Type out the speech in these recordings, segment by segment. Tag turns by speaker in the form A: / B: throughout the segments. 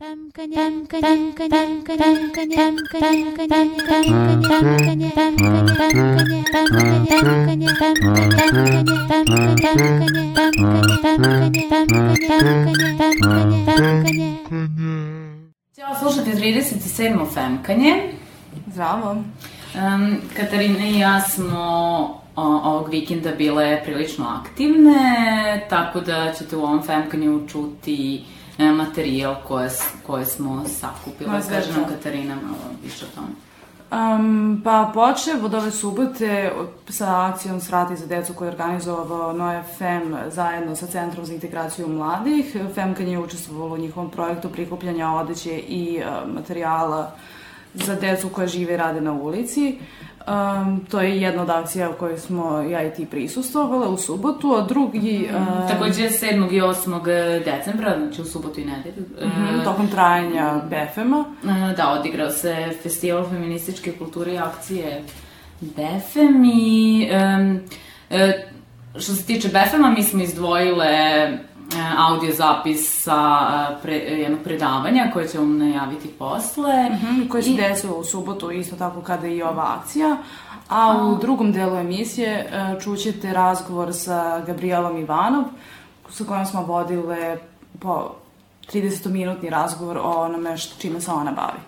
A: Ćao, slušate 37. Femkanje.
B: Zdravo.
A: Um, Katarina i ja smo ovog vikenda bile prilično aktivne, tako da ćete u ovom Femkanju čuti uh, E, materijal koje, koje smo sakupili. Ma, Kaže nam Katarina malo više o tome.
B: Um, pa počne od ove subote sa akcijom Srati za decu koju je organizovao Noe FEM zajedno sa Centrom za integraciju mladih. FEMKAN je učestvovalo u njihovom projektu prikupljanja odeće i uh, materijala za decu koja žive i rade na ulici. Uh, Um, to je jedna od akcija u kojoj smo ja i ti prisustovale u subotu, a drugi... Mm,
A: takođe 7. i 8. E, decembra, znači u subotu i nedelju.
B: Mm -hmm, tokom trajanja mm, BFM-a.
A: E, da, odigrao se festival feminističke kulture i akcije BFM i... Um, što se tiče BFM-a, mi smo izdvojile E, audio zapis sa e, pre, jednog predavanja koje će vam najaviti posle.
B: Mm -hmm, koje se I... desilo u subotu, isto tako kada i ova akcija. A u drugom delu emisije e, čućete razgovor sa Gabrielom Ivanov, sa kojom smo vodile po 30-minutni razgovor o onome što, čime se ona bavi.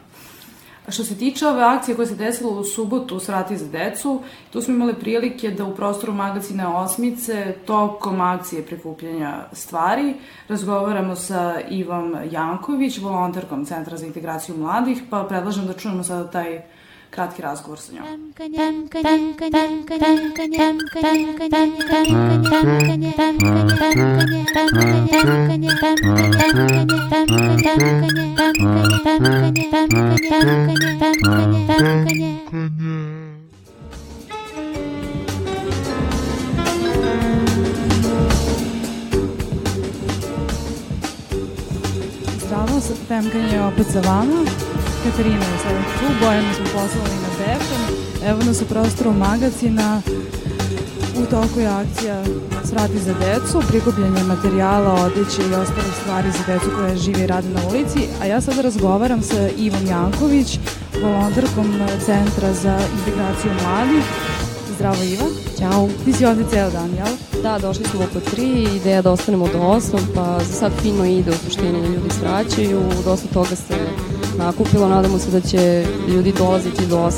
B: Što se tiče ove akcije koja se desila u subotu s Vrati za decu, tu smo imali prilike da u prostoru magazina Osmice tokom akcije prikupljanja stvari razgovaramo sa Ivom Janković, volonterkom Centra za integraciju mladih, pa predlažem da čujemo sada taj краткий разговор с ним. Zdravo, sad tem ganjeo opet za vama. Katarina je sada tu, Bojanu smo poslali na Befem, evo nas u prostoru magazina, u toku je akcija Srati za decu, prikupljanje materijala, odeće i ostale stvari za decu koja žive i rade na ulici, a ja sada razgovaram sa Ivom Janković, volonterkom Centra za integraciju mladih. Zdravo Iva. Ćao. Ti si ovde ceo dan, jel?
C: Da, došli smo oko tri, ideja da ostanemo do osam, pa za sad fino ide u suštini, ljudi svraćaju, dosta toga se nakupilo, nadamo se da će ljudi dolaziti do 8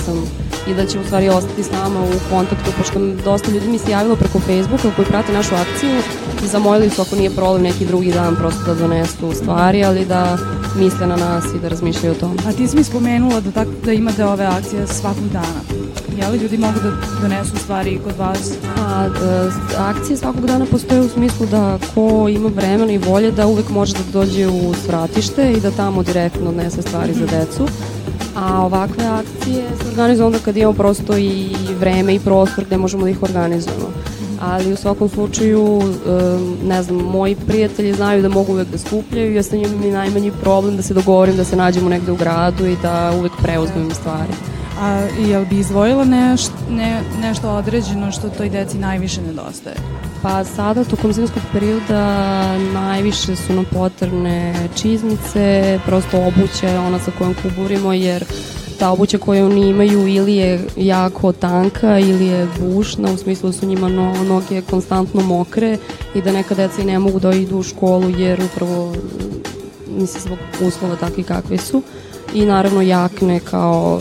C: i da će u stvari ostati s nama u kontaktu, pošto dosta ljudi mi se javilo preko Facebooka koji prate našu akciju i zamolili su ako nije problem neki drugi dan prosto da donesu stvari, ali da misle na nas i da razmišljaju o tome.
B: A ti si mi spomenula da, tak, da imate ove akcije svakog dana jel ljudi mogu da donesu stvari kod
C: vas? Pa, e, akcije svakog dana postoje u smislu da ko ima vremena i volje da uvek može da dođe u svratište i da tamo direktno odnese stvari mm -hmm. za mhm. decu. A ovakve akcije se organizuju onda kad imamo prosto i vreme i prostor gde možemo da ih organizujemo. Mhm. Ali u svakom slučaju, e, ne znam, moji prijatelji znaju da mogu uvek da skupljaju, ja sam njima najmanji problem da se dogovorim da se nađemo negde u gradu i da uvek preuzmem stvari.
B: A jel bi izvojila neš, ne, nešto određeno što toj deci najviše nedostaje?
C: Pa sada, tokom zimskog perioda, najviše su nam potrebne čizmice, prosto obuće, ona sa kojom kuburimo, jer ta obuća koju oni imaju ili je jako tanka ili je bušna, u smislu da su njima no, noge konstantno mokre i da neka deca i ne mogu da idu u školu jer upravo mislim zbog uslova takvi kakvi su i naravno jakne kao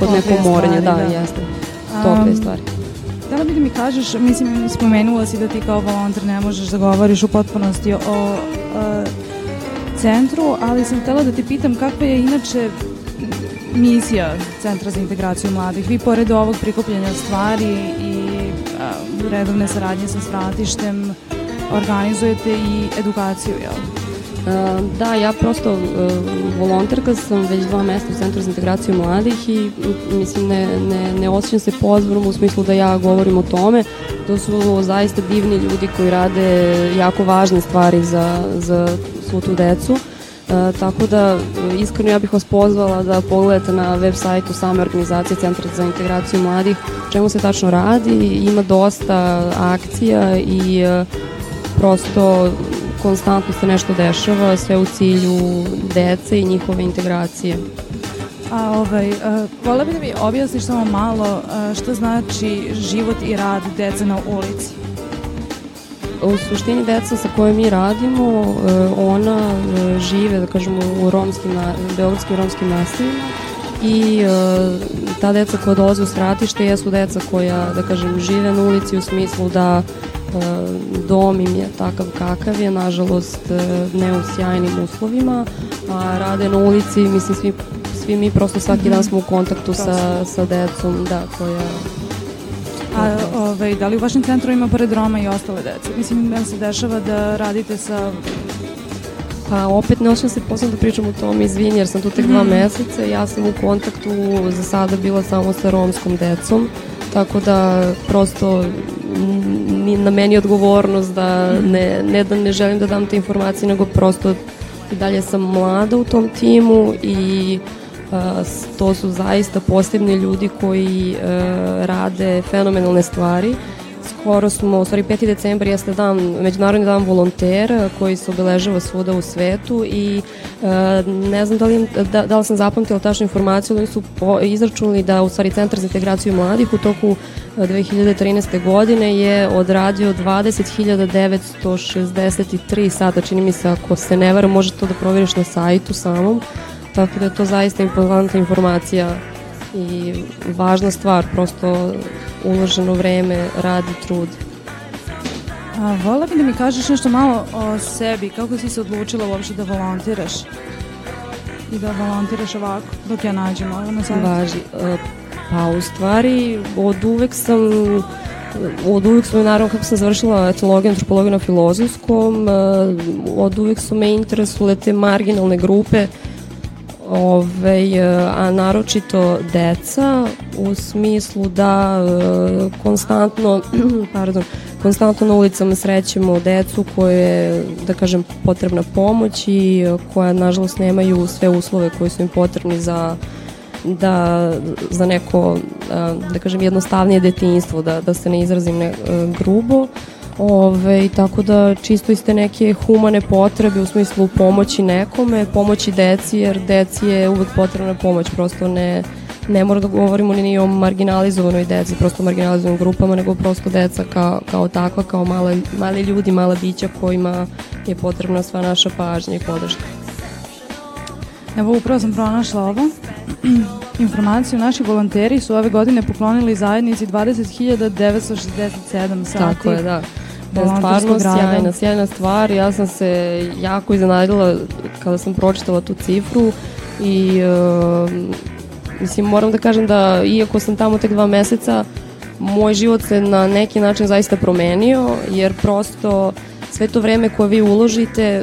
C: pod neko moranje, da, da, jeste. Tople um, stvari.
B: Da li bi da mi kažeš, mislim, spomenula si da ti kao volonter ne možeš da govoriš u potpunosti o, o centru, ali sam htela da te pitam kakva je inače misija Centra za integraciju mladih. Vi pored ovog prikupljanja stvari i a, redovne saradnje sa svratištem organizujete i edukaciju, jel?
C: E, da, ja prosto e, volonterka sam već dva mesta u Centru za integraciju mladih i mislim ne, ne, ne osjećam se pozvanom u smislu da ja govorim o tome. To su zaista divni ljudi koji rade jako važne stvari za, za svu tu decu. E, tako da iskreno ja bih vas pozvala da pogledate na web sajtu same organizacije Centra za integraciju mladih čemu se tačno radi, ima dosta akcija i e, prosto konstantno se nešto dešava, sve u cilju dece i njihove integracije. A
B: ovaj, uh, e, vola bi da mi objasniš samo malo uh, e, što znači život i rad dece na ulici?
C: U suštini deca sa kojom mi radimo, uh, ona uh, žive, da kažemo, u romskim, na, beogradskim romskim naseljima i uh, ta deca koja dolaze u sratište jesu deca koja, da kažem, žive na ulici u smislu da E, dom im je takav kakav je, nažalost e, ne u sjajnim uslovima, a rade na ulici, mislim svi, svi mi prosto svaki dan mhm. smo u kontaktu prosto. sa, sa decom, da, koja
B: A ovaj, da li u vašem centru ima pored Roma i ostale dece? Mislim, da se dešava da radite sa
C: Pa opet ne osjećam se posebno da pričam o tom, izvini, jer sam tu tek dva mhm. meseca. Ja sam u kontaktu za sada bila samo sa romskom decom. Uh, tako da prosto na meni je odgovornost da ne, ne da ne želim da dam te informacije, nego prosto i dalje sam mlada u tom timu i a, to su zaista posebni ljudi koji a, rade fenomenalne stvari skoro smo, u stvari 5. decembar jeste dan, Međunarodni dan volontera koji se obeležava svuda u svetu i e, ne znam da li, da, da li sam zapamtila tačnu informaciju, ali su po, izračunali da u stvari Centar za integraciju mladih u toku 2013. E, godine je odradio 20.963 sata, čini mi se ako se ne varam, možete to da proveriš na sajtu samom, tako da je to zaista impozantna informacija i važna stvar, prosto uloženo vreme, rad i trud.
B: A, vola bi da mi kažeš nešto malo o sebi, kako si se odlučila uopšte da volontiraš i da volontiraš ovako dok ja nađem
C: ovo na sajtu? Važi, e, pa u stvari od uvek sam od uvek su me, naravno, kako sam završila etologiju, antropologiju na filozofskom, e, od uvek su me interesule te marginalne grupe, Ove, e, a naročito deca u smislu da e, konstantno pardon, konstantno na ulicama srećemo decu koje da kažem potrebna pomoć i e, koja nažalost nemaju sve uslove koji su im potrebni za da za neko e, da kažem jednostavnije detinjstvo da da se ne izrazim ne, grubo Ove, tako da čisto iste neke humane potrebe u smislu pomoći nekome, pomoći deci, jer deci je uvek potrebna pomoć, prosto ne, ne mora da govorimo ni o marginalizovanoj deci, prosto marginalizovanim grupama, nego prosto deca kao, kao takva, kao male, mali ljudi, mala bića kojima je potrebna sva naša pažnja i podrška.
B: Evo, upravo sam pronašla ovo. informaciju, naši volonteri su ove godine poklonili zajednici 20.967 sati.
C: Tako je, da da je stvarno sjajna, sjajna stvar. Ja sam se jako iznenadila kada sam pročitala tu cifru i uh, mislim moram da kažem da iako sam tamo tek dva meseca, moj život se na neki način zaista promenio jer prosto uh, sve to vreme koje vi uložite e,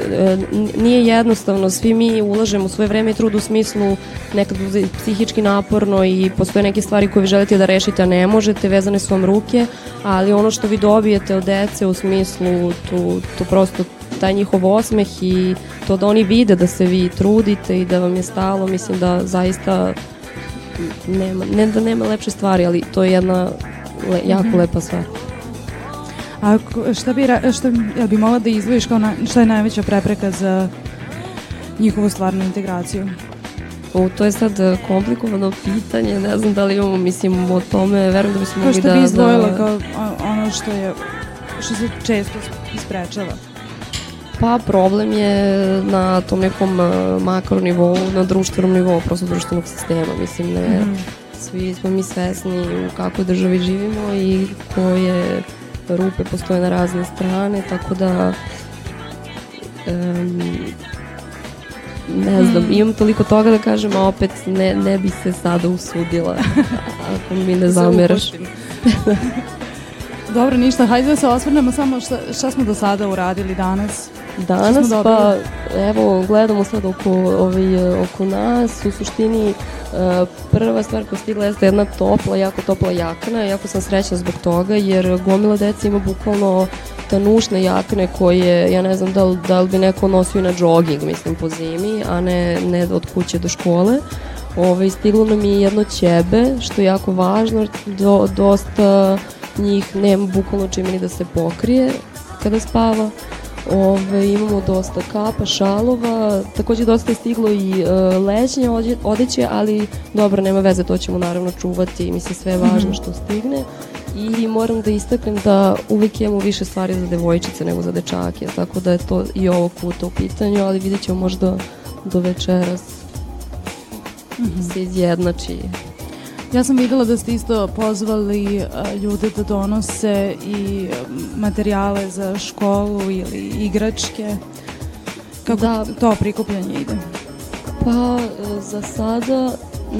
C: nije jednostavno, svi mi ulažemo svoje vreme i trud u smislu nekad psihički naporno i postoje neke stvari koje vi želite da rešite, a ne možete, vezane su vam ruke, ali ono što vi dobijete od dece u smislu tu, tu prosto taj njihov osmeh i to da oni vide da se vi trudite i da vam je stalo, mislim da zaista nema, ne da nema lepše stvari, ali to je jedna le, jako mm -hmm. lepa stvar.
B: A šta bi, šta, jel bi mogla da izvojiš kao na, šta je najveća prepreka za njihovu stvarnu integraciju?
C: O, to je sad e, komplikovano pitanje, ne znam da li imamo, mislim, o tome, verujem da bismo
B: mogli da... Kao što bi izdvojila da... kao ono što je, što se često isprečava?
C: Pa problem je na tom nekom e, makro nivou, na društvenom nivou, prosto društvenog sistema, mislim, ne... Mm Svi smo mi svesni u kakvoj državi živimo i ko je Da rupe postoje na razne strane, tako da um, ne znam, mm. imam toliko toga da kažem, a opet ne, ne bi se sada usudila, ako mi ne zameraš.
B: Dobro, ništa, hajde da se osvrnemo samo šta, šta smo do sada uradili danas
C: danas, pa evo, gledamo sad oko, ovaj, oko nas, u suštini e, prva stvar koja stigla jeste jedna topla, jako topla jakna, jako sam srećna zbog toga, jer gomila deca ima bukvalno tanušne jakne koje, ja ne znam da li, da li bi neko nosio na jogging, mislim, po zimi, a ne, ne od kuće do škole. Ove, ovaj, stiglo nam je jedno ćebe, što je jako važno, do, dosta njih nema bukvalno čime ni da se pokrije kada spava. Ove, imamo dosta kapa, šalova, takođe dosta je stiglo i e, ležnje odeće, ali dobro, nema veze, to ćemo naravno čuvati, mislim sve je mhm. važno što stigne. I moram da istaknem da uvek imamo više stvari za devojčice nego za dečake, tako da je to i ovo puta u pitanju, ali vidjet ćemo možda do večeras mm -hmm. se izjednači
B: Ja sam videla da ste isto pozvali e, ljude da donose i e, materijale za školu ili igračke. Kako da. to prikupljanje ide?
C: Pa, e, za sada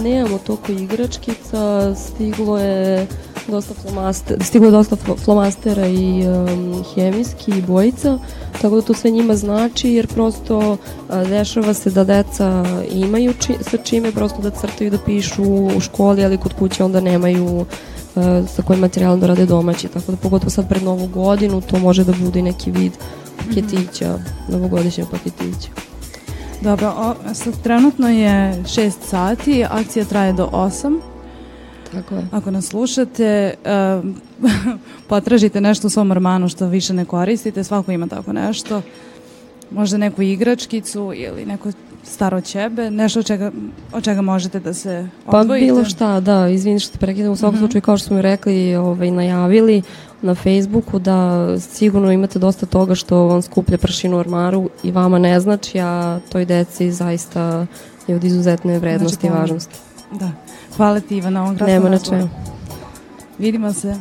C: nemamo toliko igračkica, stiglo je dosta flomaster, da stiglo je dosta flomastera i um, hemijski i bojica, tako da to sve njima znači jer prosto a, dešava se da deca imaju či, sa čime, prosto da crtaju, da pišu u školi, ali kod kuće onda nemaju a, sa kojim materijalom da rade domaći, tako da pogotovo sad pred novu godinu to može da bude i neki vid paketića, mm -hmm. novogodišnjeg paketića.
B: Dobro, o, sad trenutno je 6 sati, akcija traje do 8 Tako je. Ako nas slušate, potražite nešto u svom ormanu što više ne koristite, svako ima tako nešto. Možda neku igračkicu ili neko staro ćebe, nešto od čega, od čega možete da se pa odvojite.
C: Pa bilo šta, da, izvini što te prekidam, u svakom mm -hmm. slučaju kao što smo rekli, ovaj, najavili na Facebooku da sigurno imate dosta toga što vam skuplja pršinu u ormaru i vama ne znači, a toj deci zaista je od izuzetne znači vrednosti znači, i važnosti.
B: Da. Hvala ti Ivana, ovom
C: krasnom
B: Nema na čemu. Vidimo se.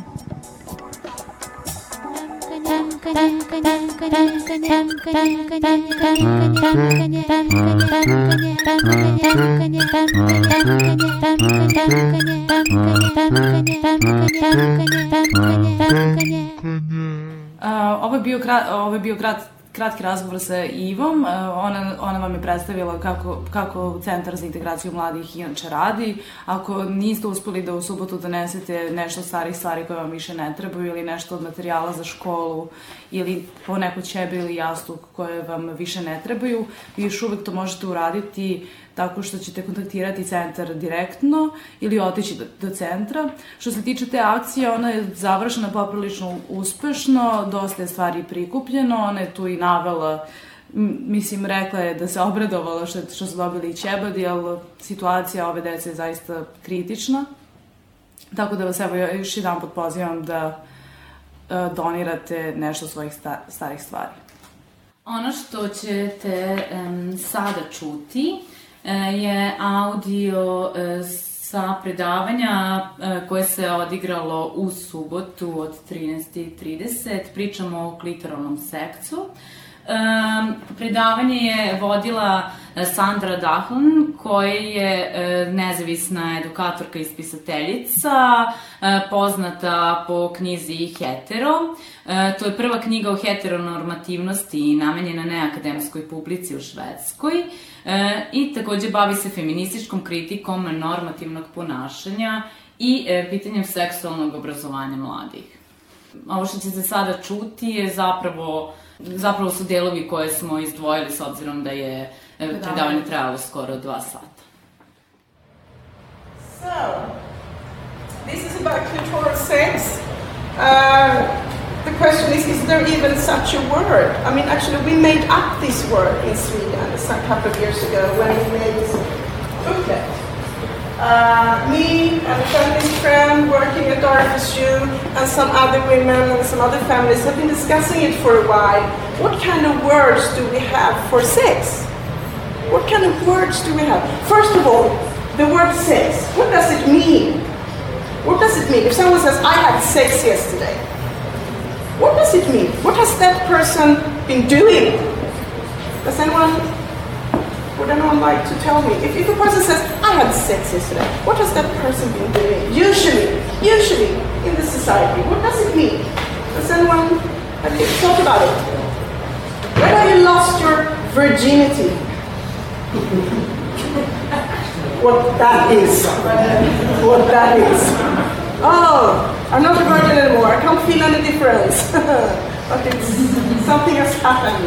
B: Uh, ovo je bio, ovo je bio grad kratki razgovor sa Ivom. E, ona, ona vam je predstavila kako, kako Centar za integraciju mladih inače radi. Ako niste uspeli da u subotu donesete nešto starih stvari koje vam više ne trebaju ili nešto od materijala za školu ili po neko ćebe ili jastuk koje vam više ne trebaju, vi još uvek to možete uraditi uh, tako što ćete kontaktirati centar direktno ili otići do, do centra. Što se tiče te akcije, ona je završena poprilično uspešno, dosta je stvari prikupljeno, ona je tu i navela mislim, rekla je da se obradovala što, što su dobili i Ćebadi, ali situacija ove dece je zaista kritična. Tako da vas evo još jedan put pozivam da e, donirate nešto svojih starih stvari.
A: Ono što ćete um, sada čuti E, je audio e, sa predavanja e, koje se odigralo u subotu od 13.30. Pričamo o klitoralnom seksu. Predavanje je vodila Sandra Dahlan, koja je nezavisna edukatorka i spisateljica, poznata po knjizi Hetero. To je prva knjiga o heteronormativnosti i namenjena neakademskoj publici u Švedskoj e, i takođe bavi se feminističkom kritikom normativnog ponašanja i e, pitanjem seksualnog obrazovanja mladih. Ovo što ćete sada čuti je zapravo, zapravo su delovi koje smo izdvojili s obzirom da je e, da. predavanje trajalo skoro dva sata.
D: So, this is about clitoral sex. Uh, the question is, is there even such a word? I mean, actually, we made up this word in Sweden some couple of years ago when we made this booklet. Uh, me and a feminist friend working at RFSU and some other women and some other families have been discussing it for a while. What kind of words do we have for sex? What kind of words do we have? First of all, the word sex. What does it mean? What does it mean? If someone says, I had sex yesterday, what does it mean? What has that person been doing? Does anyone would anyone like to tell me? If, if a person says, I had sex yesterday, what has that person been doing? Usually, usually in the society, what does it mean? Does anyone have you talk about it? have you lost your virginity. what that is. What that is oh, I'm not a virgin anymore. I can't feel any difference. but it's something has happened.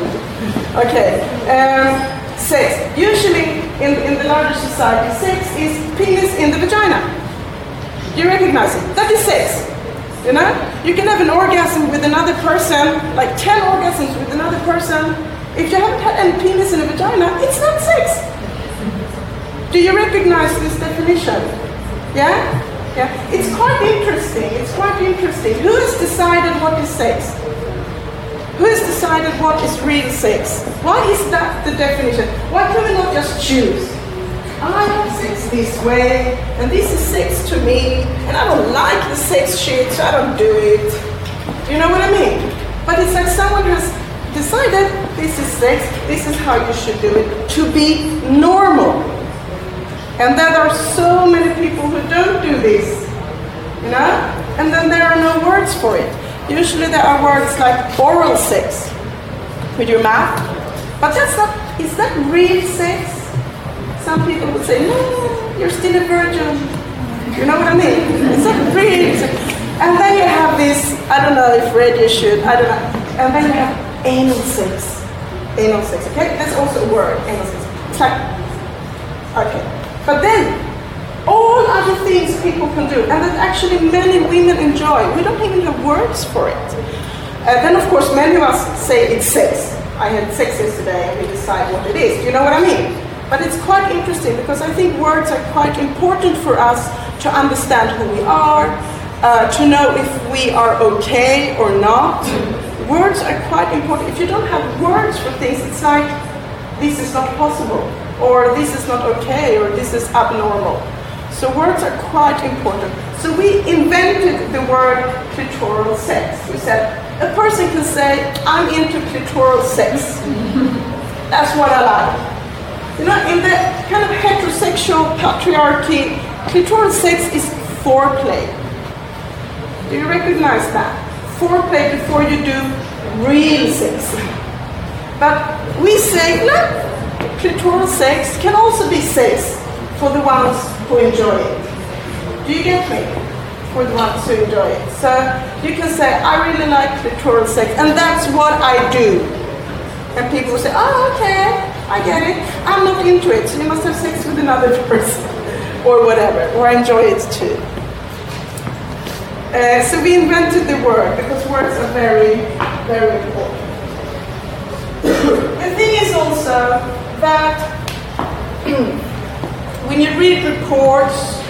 D: Okay. Um, sex. Usually in, in the larger society, sex is penis in the vagina. You recognize it. That is sex. You know? You can have an orgasm with another person, like 10 orgasms with another person. If you haven't had any penis in a vagina, it's not sex. Do you recognize this definition? Yeah? Yeah? It's quite interesting. It's quite interesting. Who has decided what is sex? Who has decided what is real sex? Why is that the definition? Why can we not just choose? I have sex this way, and this is sex to me, and I don't like the sex shit, so I don't do it. You know what I mean? But it's like someone has decided this is sex, this is how you should do it, to be normal. And there are so many people who don't do this, you know? And then there are no words for it. Usually there are words like oral sex with your mouth. But that's not, is that real sex? Some people would say, no, you're still a virgin. You know what I mean? It's not real sex. And then you have this, I don't know if radio should, I don't know. And then you have anal sex. Anal sex, okay? That's also a word, anal sex. It's like, okay. But then, all other things people can do, and that actually many women enjoy, we don't even have words for it. And then, of course, many of us say it's sex. I had sex yesterday, and we decide what it is. Do you know what I mean? But it's quite interesting because I think words are quite important for us to understand who we are, uh, to know if we are okay or not. Words are quite important. If you don't have words for things, it's like this is not possible or this is not okay, or this is abnormal. So words are quite important. So we invented the word clitoral sex. We said a person can say, I'm into clitoral sex. That's what I like. You know, in the kind of heterosexual patriarchy, clitoral sex is foreplay. Do you recognize that? Foreplay before you do real sex. But we say, no, clitoral sex can also be sex for the ones who enjoy it. Do you get me? For the ones who enjoy it. So you can say, I really like clitoral sex, and that's what I do. And people say, oh, okay, I get it. I'm not into it, so you must have sex with another person, or whatever, or enjoy it too. Uh, so we invented the word because words are very, very important. the thing is also that when you read reports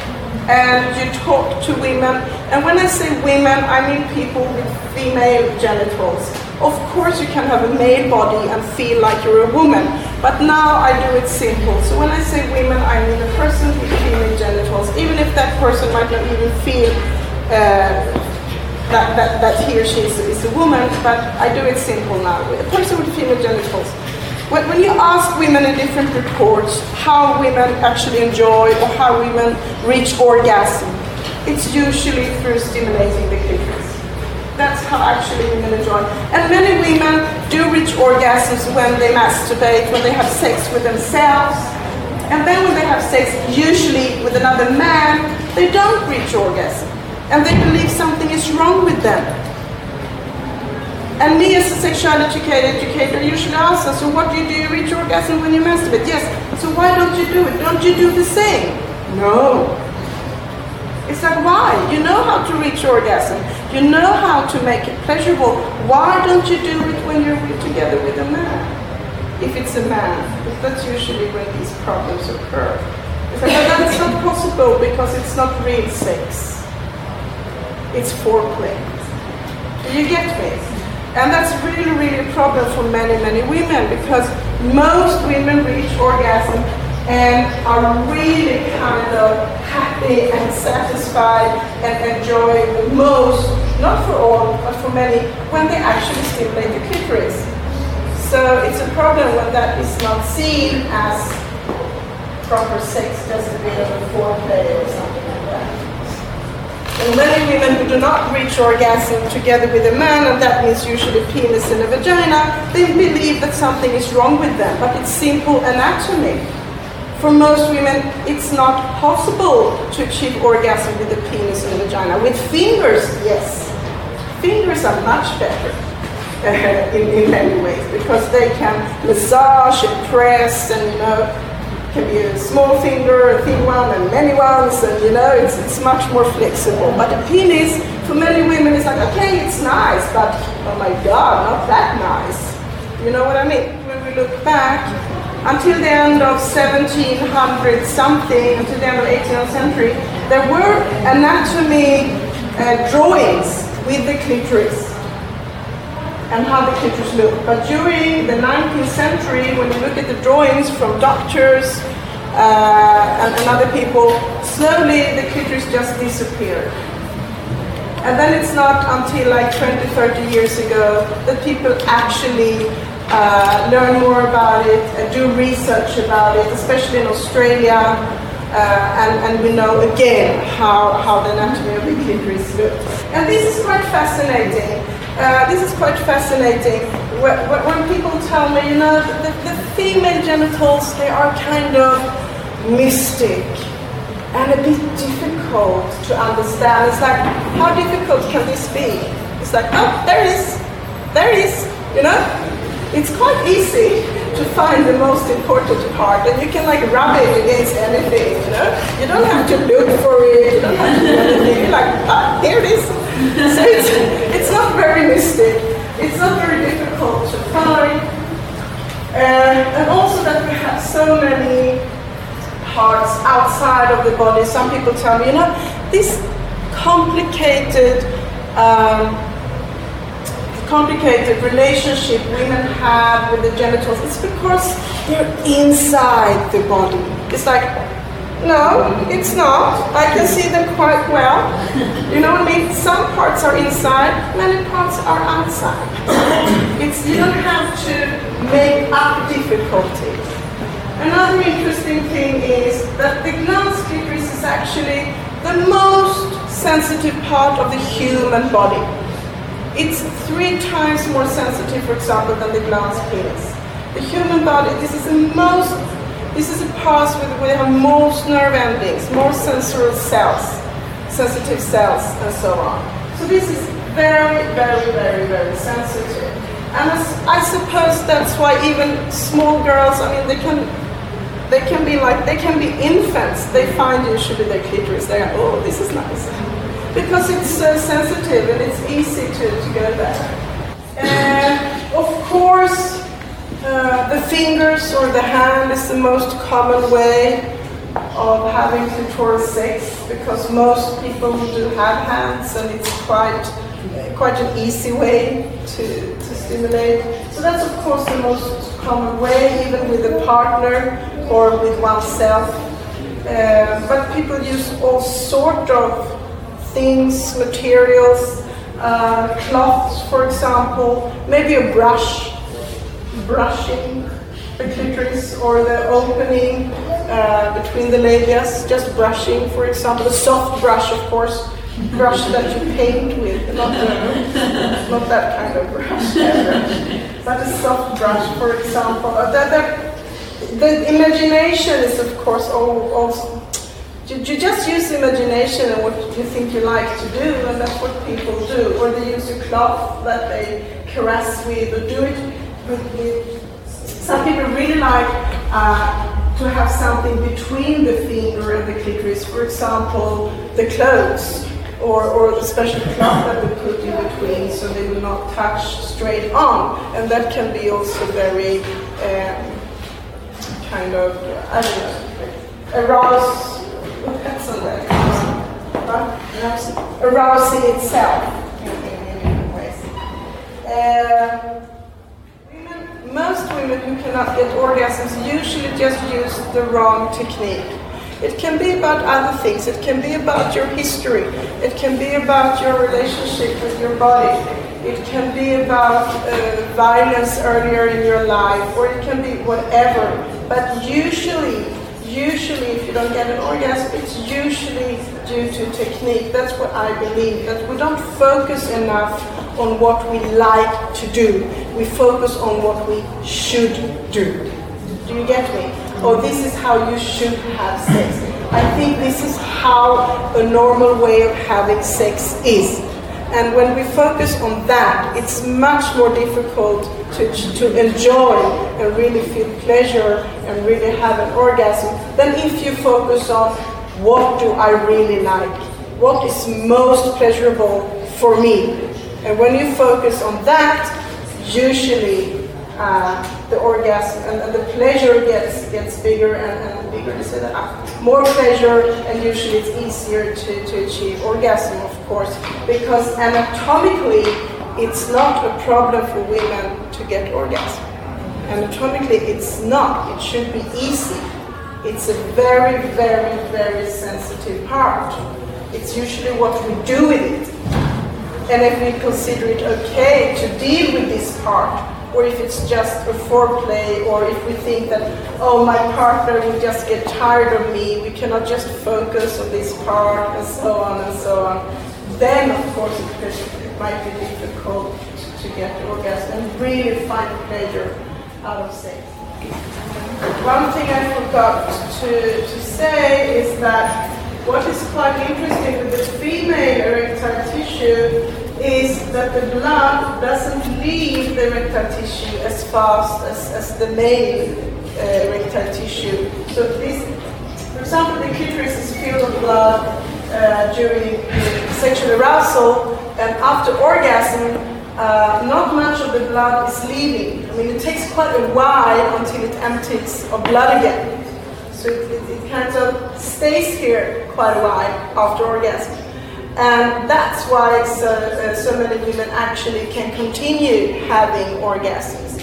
D: and you talk to women, and when I say women, I mean people with female genitals. Of course, you can have a male body and feel like you're a woman, but now I do it simple. So when I say women, I mean a person with female genitals, even if that person might not even feel uh, that, that, that he or she is, is, a woman, but I do it simple now. A person with female genitals. When, when you ask women in different reports how women actually enjoy or how women reach orgasm, it's usually through stimulating the clitoris. That's how actually women enjoy. And many women do reach orgasms when they masturbate, when they have sex with themselves. And then when they have sex, usually with another man, they don't reach orgasm. And they believe something is wrong with them. And me as a sexual educator, educator, you should ask us, so what do you do? You reach orgasm when you masturbate? Yes. So why don't you do it? Don't you do the same? No. It's like, why? You know how to reach orgasm. You know how to make it pleasurable. Why don't you do it when you're together with a man? If it's a man, because that's usually when these problems occur. It's like, well, that's not possible because it's not real sex. It's foreplay. Do you get me? And that's really, really a problem for many, many women because most women reach orgasm and are really kind of happy and satisfied and enjoy the most, not for all, but for many, when they actually stimulate the clitoris. So it's a problem when that is not seen as proper sex, just a bit of a foreplay or something. And women who do not reach orgasm together with a man, and that means usually penis and a vagina, they believe that something is wrong with them, but it's simple anatomy. For most women, it's not possible to achieve orgasm with a penis and a vagina. With fingers, yes. Fingers are much better uh, in, in many ways because they can massage and press and you know can be a small finger, a thin one, and many ones, and you know, it's, it's much more flexible. But a penis, for many women, is like, okay, it's nice, but oh my god, not that nice. You know what I mean? When we look back, until the end of 1700 something, until the end of 18th century, there were anatomy uh, drawings with the clitoris and how the creatures look. But during the 19th century, when you look at the drawings from doctors uh, and, and other people, slowly the creatures just disappeared. And then it's not until like 20, 30 years ago that people actually uh, learn more about it and do research about it, especially in Australia. Uh, and, and, we know again how, how the anatomy of the clitoris looks. And this is quite fascinating uh, this is quite fascinating. When, when people tell me, you know, the, the, female genitals, they are kind of mystic and a bit difficult to understand. It's like, how difficult can this be? It's like, oh, there is, there is, you know? It's quite easy to find the most important part, and you can like rub it against anything, you know? You don't have to look for it, you don't have to do anything. You're like, ah, here it is. So it's, not very mystic. It's not very difficult to find. And, uh, and also that we have so many parts outside of the body. Some people tell me, you know, this complicated, um, complicated relationship women have with the genitals, it's because they're inside the body. It's like no, it's not. I can see them quite well. You know what I mean? Some parts are inside, many parts are outside. It's you don't have to make up difficulties. Another interesting thing is that the glans clitoris is actually the most sensitive part of the human body. It's three times more sensitive, for example, than the glans penis. The human body, this is the most this is a pulse where we have more nerve endings, more sensory cells, sensitive cells, and so on. So this is very, very, very, very sensitive. And I suppose that's why even small girls, I mean, they can, they can be like, they can be infants. They find usually their clitoris. They are, oh, this is nice. Because it's so sensitive and it's easy to, to go there. and of course, uh, the fingers or the hand is the most common way of having clitoral sex because most people do have hands and it's quite quite an easy way to, to stimulate. So that's of course the most common way, even with a partner or with oneself. Uh, but people use all sort of things, materials, uh, cloths, for example, maybe a brush brushing the clitoris or the opening uh, between the labias, just brushing, for example, a soft brush, of course, brush that you paint with, not, the, not that kind of brush, but a soft brush, for example. That, the, the imagination is, of course, also. You, you just use imagination and what you think you like to do, and that's what people do. Or they use a cloth that they caress with, or do it some people really like uh, to have something between the finger and the clitoris, for example, the clothes or, or the special cloth that we put in between so they will not touch straight on. And that can be also very um, kind of, I don't know, arouse, that's on that, arousing itself in, in, in ways. Uh, most women who cannot get orgasms usually just use the wrong technique. It can be about other things. It can be about your history. It can be about your relationship with your body. It can be about uh, violence earlier in your life, or it can be whatever. But usually, usually, if you don't get an orgasm, it's usually due to technique. That's what I believe, that we don't focus enough on what we like to do. We focus on what we should do. Do you get me? Or this is how you should have sex. I think this is how a normal way of having sex is. And when we focus on that, it's much more difficult to, to enjoy and really feel pleasure and really have an orgasm than if you focus on what do I really like? What is most pleasurable for me? And when you focus on that, usually uh, the orgasm and, and, the pleasure gets, gets bigger and, and Ah, more pleasure, and usually it's easier to, to achieve orgasm, of course, because anatomically it's not a problem for women to get orgasm. Anatomically, it's not. It should be easy. It's a very, very, very sensitive part. It's usually what we do with it. And if we consider it okay to deal with this part, or if it's just a foreplay, or if we think that, oh, my partner will just get tired of me, we cannot just focus on this part, and so on and so on, then of course it, might be difficult to get orgasm and really find pleasure out of sex. One thing I forgot to, to say is that what is quite interesting with the female erectile tissue is that the blood doesn't leave the rectal tissue as fast as, as the male uh, rectal tissue. So this, for example, the clitoris is filled with blood uh, during sexual arousal, and after orgasm, uh, not much of the blood is leaving. I mean, it takes quite a while until it empties of blood again. So it, it, it kind of stays here quite a while after orgasm. And um, that's why so, uh, so many women actually can continue having orgasms.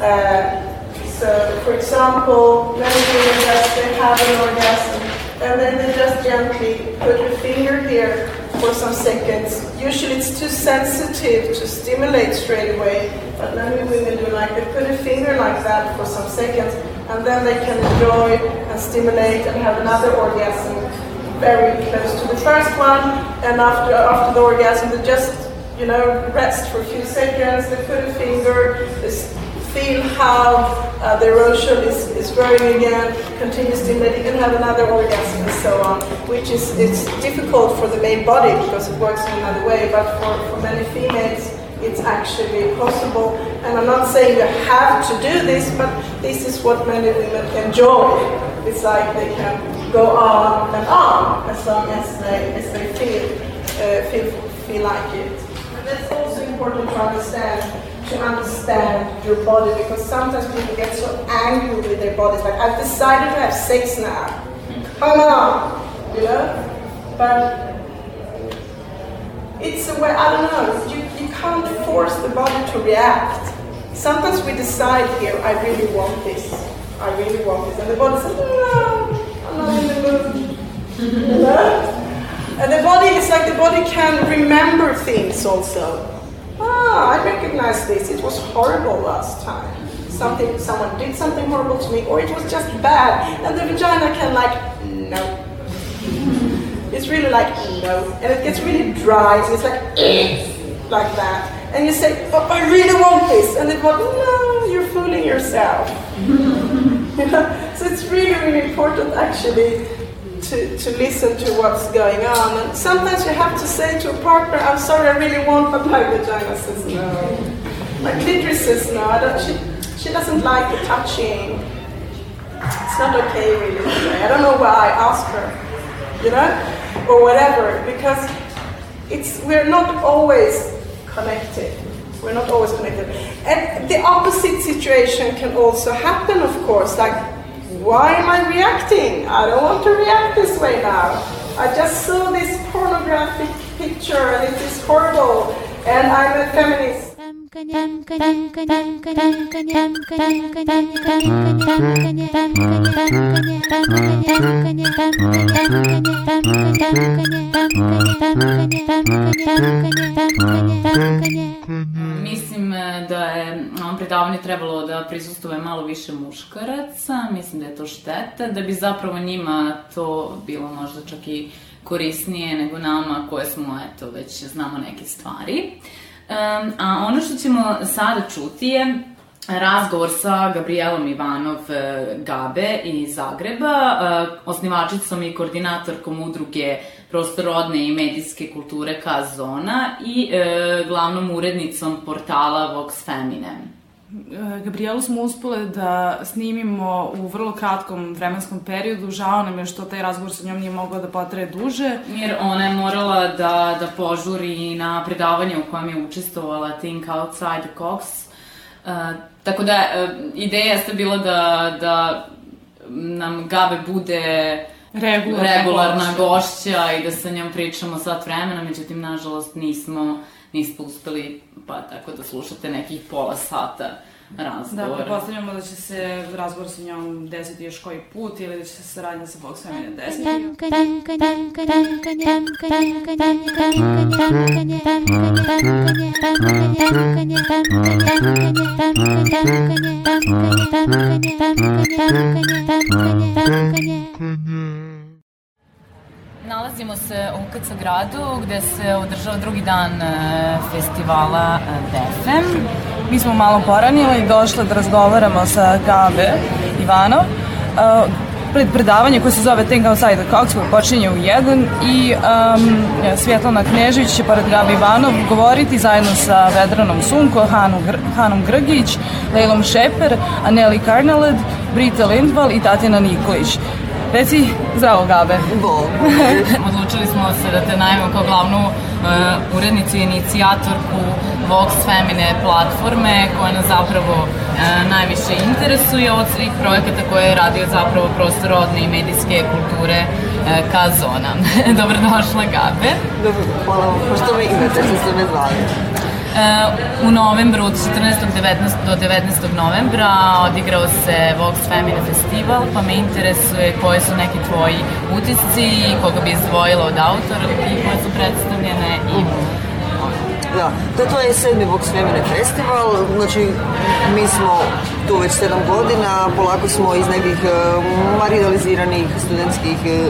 D: Uh, so, for example, many women just they have an orgasm and then they just gently put a finger here for some seconds. Usually it's too sensitive to stimulate straight away, but many women do like they put a finger like that for some seconds and then they can enjoy and stimulate and have another orgasm very close to the first one, and after after the orgasm, they just you know rest for a few seconds. They put a finger, they feel how uh, the erosion is, is growing again, continue stimulating, and have another orgasm and so on. Which is it's difficult for the main body because it works in another way, but for, for many females. It's actually possible, and I'm not saying you have to do this, but this is what many women enjoy. It's like they can go on and on as long as they, as they feel, uh, feel, feel like it. And that's also important to understand to understand your body because sometimes people get so angry with their bodies like I've decided to have sex now. Hmm. Come on, you know? But it's a way I don't know, you, you can't force the body to react. Sometimes we decide here, I really want this, I really want this, and the body says, No, and the body is like the body can remember things also. Ah, I recognize this. It was horrible last time. Something, someone did something horrible to me, or it was just bad. And the vagina can like, no. It's really like no, and it gets really dry, and it's like like that. And you say, oh, I really want this, and the body, no, you're fooling yourself. So it's really, really important actually to, to listen to what's going on. And sometimes you have to say to a partner, I'm sorry, I really want, but my vagina says no. My clitoris says no. I don't, she, she doesn't like the touching. It's not okay, really. Today. I don't know why I ask her, you know, or whatever, because it's we're not always connected. We're not always connected. And the opposite situation can also happen, of course. Like, why am I reacting? I don't want to react this way now. I just saw this pornographic picture and it is horrible, and I'm a feminist.
A: Mislim e, da je ovom predavanju trebalo da prisustuje malo više muškaraca, mislim da je to šteta, da bi zapravo njima to bilo možda čak i korisnije nego nama koje smo, eto, već znamo neke stvari. Uh, Um, a ono što ćemo sada čuti je razgovor sa Gabrielom Ivanov e, Gabe iz Zagreba, e, osnivačicom i koordinatorkom udruge prostorodne i medijske kulture Kazona i e, glavnom urednicom portala Vox Feminem.
B: Eh, Gabrielu smo uspele da snimimo u vrlo kratkom vremenskom periodu. Žao nam je što taj razgovor sa njom nije mogao da potraje duže.
A: Jer ona je morala da, da požuri na predavanje u kojem je učestvovala Think Outside the Cox. Uh, eh, tako da, uh, ideja jeste bila da, da nam Gabe bude regularna, regularna gošća. gošća i da sa njom pričamo sat vremena, međutim, nažalost, nismo, nismo uspeli pa tako da slušate nekih pola sata da, razgovora. Da, pretpostavljamo da će se razgovor sa njom desiti još koji put ili da će se saradnja sa Fox Family desiti. Nalazimo se u KC gradu gde se održava drugi dan e, festivala e, DFM. Mi smo malo poranili i došle da razgovaramo sa Gabe Ivanov. E, pred predavanje koje se zove Think Outside the Cox koje počinje u 1 i um, Svjetlana Knežević će pored Gabe Ivanov govoriti zajedno sa Vedranom Sunko, Hanu Gr Hanom Grgić, Lejlom Šeper, Aneli Karnaled, Brita Lindval i Tatjana Nikolić. Reci, zdravo Gabe. Bog. Odlučili smo se da te najmo kao glavnu uh, urednicu i inicijatorku Vox Femine platforme koja nas zapravo uh, najviše interesuje od svih projekata koje je radio zapravo prostor rodne i medijske kulture uh, Kazona. Dobrodošla Gabe. Dobro, hvala vam. Pošto me igrate što ste me zvali. E, u novembru od 14. 19, do 19. novembra odigrao se Vox Femina Festival, pa me interesuje koji su neki tvoji utisci koga bi izdvojila od autora i koje su predstavljene i Da, to, da, to je sedmi Vox Femine festival, znači mi smo tu već sedam godina, polako smo iz nekih e, marginaliziranih studentskih e,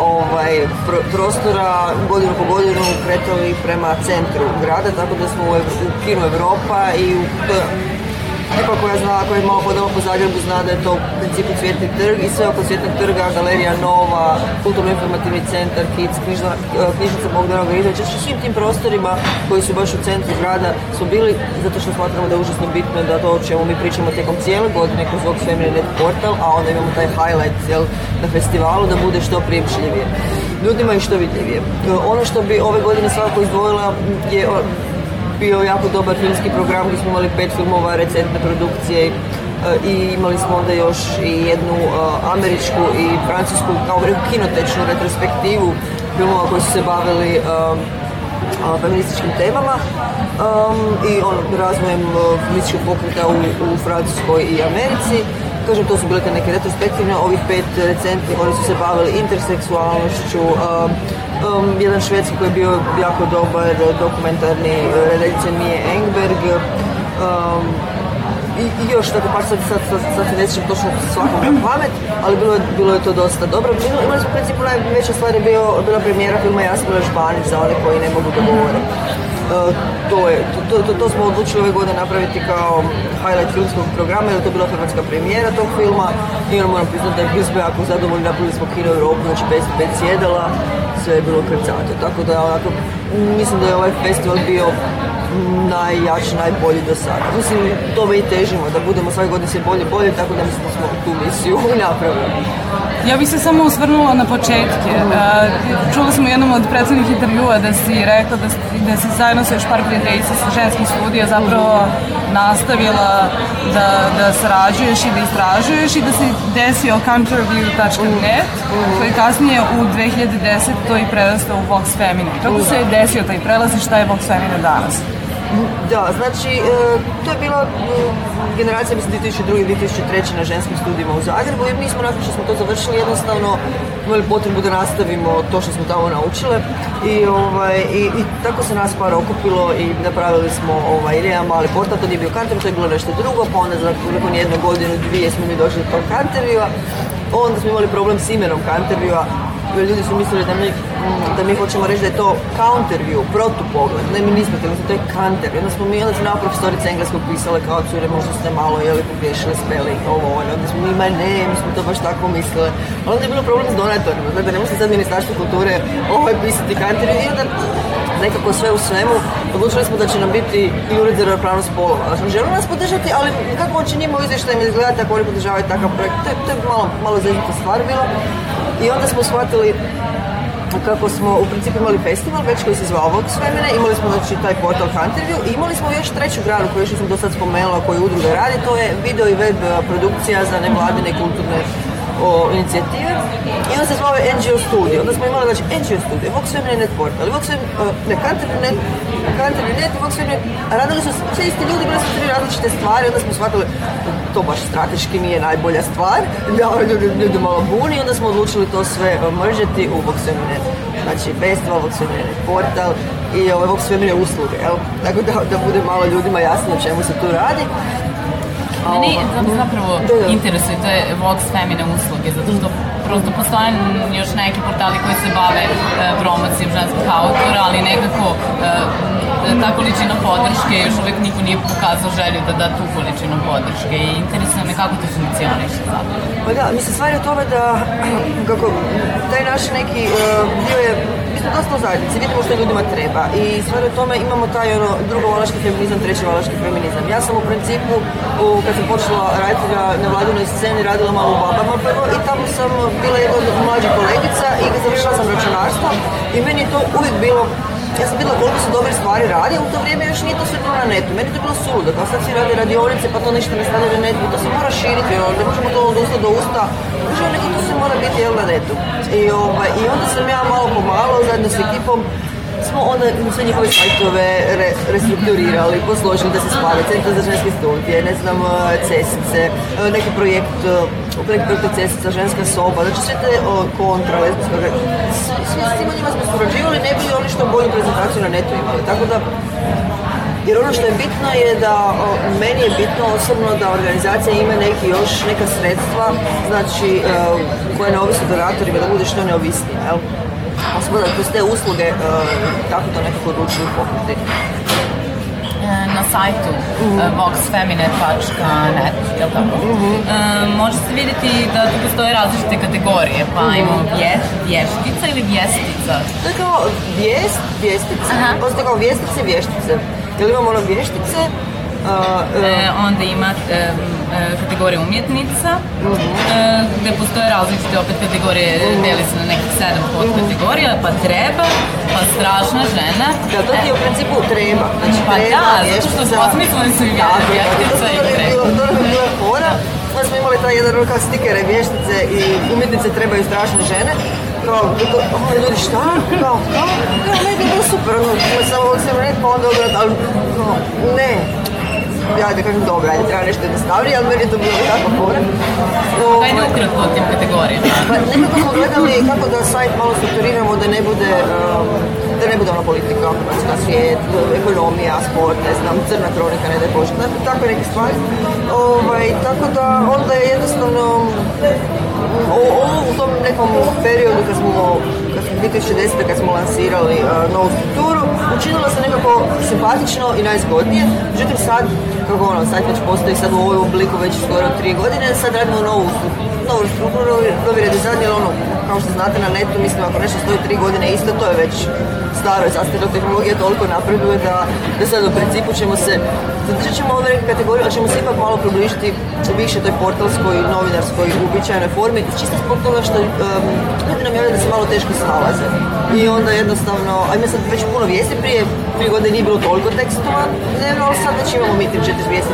A: ovaj, pr prostora godinu po godinu kretali prema centru grada, tako da smo u Kino Evropa i u Neko koja zna, koja je malo hodala po Zagrebu, zna da je to u principu Cvjetni trg i sve oko Cvjetnog trga, Galerija Nova, Kulturno-informativni centar, KIC, e, knjižnica Bogdana Gridovića, u svim tim prostorima koji su baš u centru grada su bili, zato što smatramo da je užasno bitno da to o čemu mi pričamo tijekom cijele godine kroz ovog net portal, a onda imamo taj highlight jel, na festivalu da bude što prijepišljivije ljudima i što vidljivije. E, ono što bi ove godine svakako izdvojila je bio jako dobar filmski program gdje smo imali pet filmova recentne produkcije e, i imali smo onda još i jednu e, američku i francusku kao kinotečnu retrospektivu filmova koji su se bavili e, feminističkim temama um, i on, razvojem feminističkog pokreta u, u Francuskoj i Americi. Kažem, to su bile te neke retrospektivne, ovih pet recentnih, oni su se bavili interseksualnošću, um, um, jedan švedski koji je bio jako dobar dokumentarni redakcija Mije Engberg, um, i, i još tako par sad, sad, sad, sad se ne sjećam točno svakom na pamet, ali bilo je, bilo je to dosta dobro. Bilo, imali smo u principu najveća stvar je bio, bila premijera filma Jasmina Žbanić za one koji ne mogu da govore. Uh, to, je, to, to, to, smo odlučili ove godine napraviti kao highlight filmskog programa jer to je bila hrvatska premijera tog filma i ono moram priznati da je bio jako zadovoljni napravili smo Kino Europu, znači 505 sjedala sve je bilo krcato, tako da onako, mislim da je ovaj festival bio najjači, najbolji do sada. Mislim, tome i težimo, da budemo svake godine sve bolje bolje, tako da mislim da smo tu misiju napravili. Ja bih se samo osvrnula na početke. Čula smo u jednom od predsednih intervjua da si rekla da si, da si zajedno sa još par prijateljica sa ženskih studija zapravo nastavila da, da sarađuješ i da istražuješ i da si desio counterview.net koji kasnije u 2010. to i prerastao u Vox Femina. Kako se je desio taj prelaz i šta je Vox Femina danas? Da, znači, e, to je bila generacija, mislim, 2002. i 2003. na ženskim studijima u Zagrebu i mi smo nakon što smo to završili jednostavno imali potrebu da nastavimo to što smo tamo naučile i, ovaj, i, i tako se nas par okupilo i napravili smo ovaj, ili jedan mali portal, to nije bio kantor, to je bilo nešto drugo, pa onda nakon jedne godine, dvije smo mi došli do tog kantervija, onda smo imali problem s imenom jer ljudi su mislili da mi da mi hoćemo reći da je to counterview, protupogled, ne mi nismo tjeli, to je counter, onda smo mi, onda znači, su nama profesorice engleskog pisale kao cure, možda ste malo jeli pogriješile speli, ovo ono, onda smo mi, ma ne, mi smo to baš tako mislile, onda je bilo problem s donatorima, znači da ne možete sad ministarstvo kulture ovo je pisati counterview i onda nekako sve u svemu, odlučili smo da će nam biti i ured za ravnopravnost spolova. Znači, želimo nas podržati, ali kako će njima u izvještajima izgledati ako oni podržavaju takav projekt, to je, to je malo, malo stvar bilo. I onda smo shvatili kako smo u principu imali festival, već koji se zvao Vox Femine, imali smo znači taj portal Hunterview i imali smo još treću granu koju još sam do sad spomenula koju udruga radi, to je video i web eh, produkcija za nevladine kulturne o inicijative
E: i onda se zvao NGO Studio. Onda smo imali znači NGO Studio, Vox Family Net Portal, Vox eh, ne, Country Net, Country Net, Vox Family, radili su sve isti ljudi, bili su tri različite stvari, onda smo shvatili to baš strateški nije najbolja stvar, da ljudi, ljudi malo buni, onda smo odlučili to sve e, mržiti u Voxfemine. Znači, festival, Voxfemine portal i e, ove Voxfemine usluge, jel? Tako da, da bude malo ljudima jasno o čemu se tu radi. Meni zapravo da, da. interesuje to je Vox Femine usluge, zato što prosto postoje još neki portali koji se bave e, promocijom ženskih autora, ali nekako Da ta količina podrške, još uvek niko nije pokazao želju da da tu količinu podrške i interesuje me kako to funkcioniše zapravo. Pa da, mislim, stvar je u tome da kako, taj naš neki uh, e, dio je mi smo dosta u zajednici, vidimo što ljudima treba i stvari o tome imamo taj ono, drugo valaški feminizam, treći valaški feminizam. Ja sam u principu, u, kad sam počela raditi na, na vladinoj sceni, radila malo u babama prvo i tamo sam bila jedna mlađa kolegica i završila sam računarstvo i meni je to uvijek bilo ja sam bila koliko su dobre stvari radi, u to vrijeme još nije to sve bilo na netu. Meni to je bilo suludo, kao sad svi radi radionice, pa to ništa ne stavlja na netu, to se mora širiti, jel, ne možemo to od usta do usta, možemo znači, nekako to se mora biti jel, na netu. I, oba, ovaj, I onda sam ja malo po malo, zajedno s ekipom, smo onda sve njihove sajtove re, restrukturirali, posložili da se spada centar za ženske studije, ne znam, e, cesice, e, neki projekt, neki projekt cesica, ženska soba, znači sve te o, kontra, lesbijske, svi s svima njima smo surađivali, ne bi oni što bolju prezentaciju na netu imali, tako da jer ono što je bitno je da, o, meni je bitno osobno da organizacija ima neki još neka sredstva, znači e, koje ne ovisi donatorima, da bude što neovisnije, jel? gledati kroz te usluge e, kako to nekako odlučuju pokriti? E, na sajtu uh-huh. voxfemine.net jel tako? Mhm. E, može se vidjeti da tu postoje različite kategorije pa uh-huh. imamo vjest, vještica ili vjestica to je kao vijest, vjestica postoje kao vjestice, vještice jel imamo ono vještice? Uh, uh, e, onda imate um, E, kategorije umjetnica, mhm. e, gdje postoje različite opet kategorije, deli se na nekih sedam kategorija, pa treba, pa strašna žena. Da, to ti u principu treba. Znači, pa treba, da, zato što za... osmislili su i vještica i treba. To je bila fora, onda smo imali taj jedan rukav stikere vještice i umjetnice trebaju strašne žene, kao, ono ljudi šta, kao, kao, ne, ne, ne, super, ono, samo sam rekao, pa onda, ali, ne, ja da kažem dobro, ajde treba nešto jednostavnije, ali meni je to bilo tako fora. Ovaj, ajde ukratko o tim kategorijama. Pa nekako smo gledali kako da sajt malo strukturiramo da ne bude um, da ne bude ona politika, hrvatska svijet, ekonomija, sport, ne znam, crna kronika, ne da bože, znači, tako neke stvari. Ovaj, tako da onda je jednostavno ovo u tom nekom periodu kad smo, kad smo 2010. kad smo lansirali uh, novu strukturu, učinilo se nekako simpatično i najzgodnije. Međutim sad kako ono, sad već postoji sad u ovom obliku već skoro tri godine, sad radimo novu novu strukturu, novi, novi redizajn, jer ono, kao što znate na netu, mislim, ako nešto stoji tri godine isto, to je već staro, zastara tehnologija toliko napreduje da, da sad u principu ćemo se, zadržat ćemo ove kategorije, ali ćemo se ipak malo približiti više toj portalskoj, novinarskoj, uobičajenoj formi, čisto zbog toga što um, ljudi nam javljaju da se malo teško snalaze. I onda jednostavno, ajme sad već puno vijesti prije tri godine nije bilo toliko tekstova dnevno, ali sad već imamo meeting 40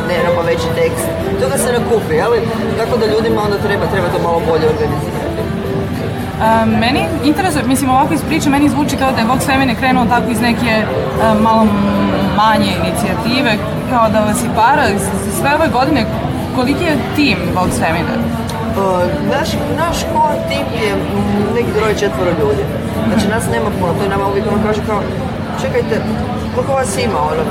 E: dnevno pa veći tekst. Toga se nakupi, ali tako da ljudima onda treba, treba to malo bolje organizirati. A, e, meni interesuje, mislim ovako iz priče, meni zvuči kao da je Vox Femine krenuo tako iz neke a, e, malo manje inicijative, kao da vas je para sve ove godine. Koliki je tim Vox Femine? E, naš, naš core tim je neki troje četvora ljudi. Znači nas nema puno, to je nama uvijek ono kaže kao čekajte, koliko vas ima, ono,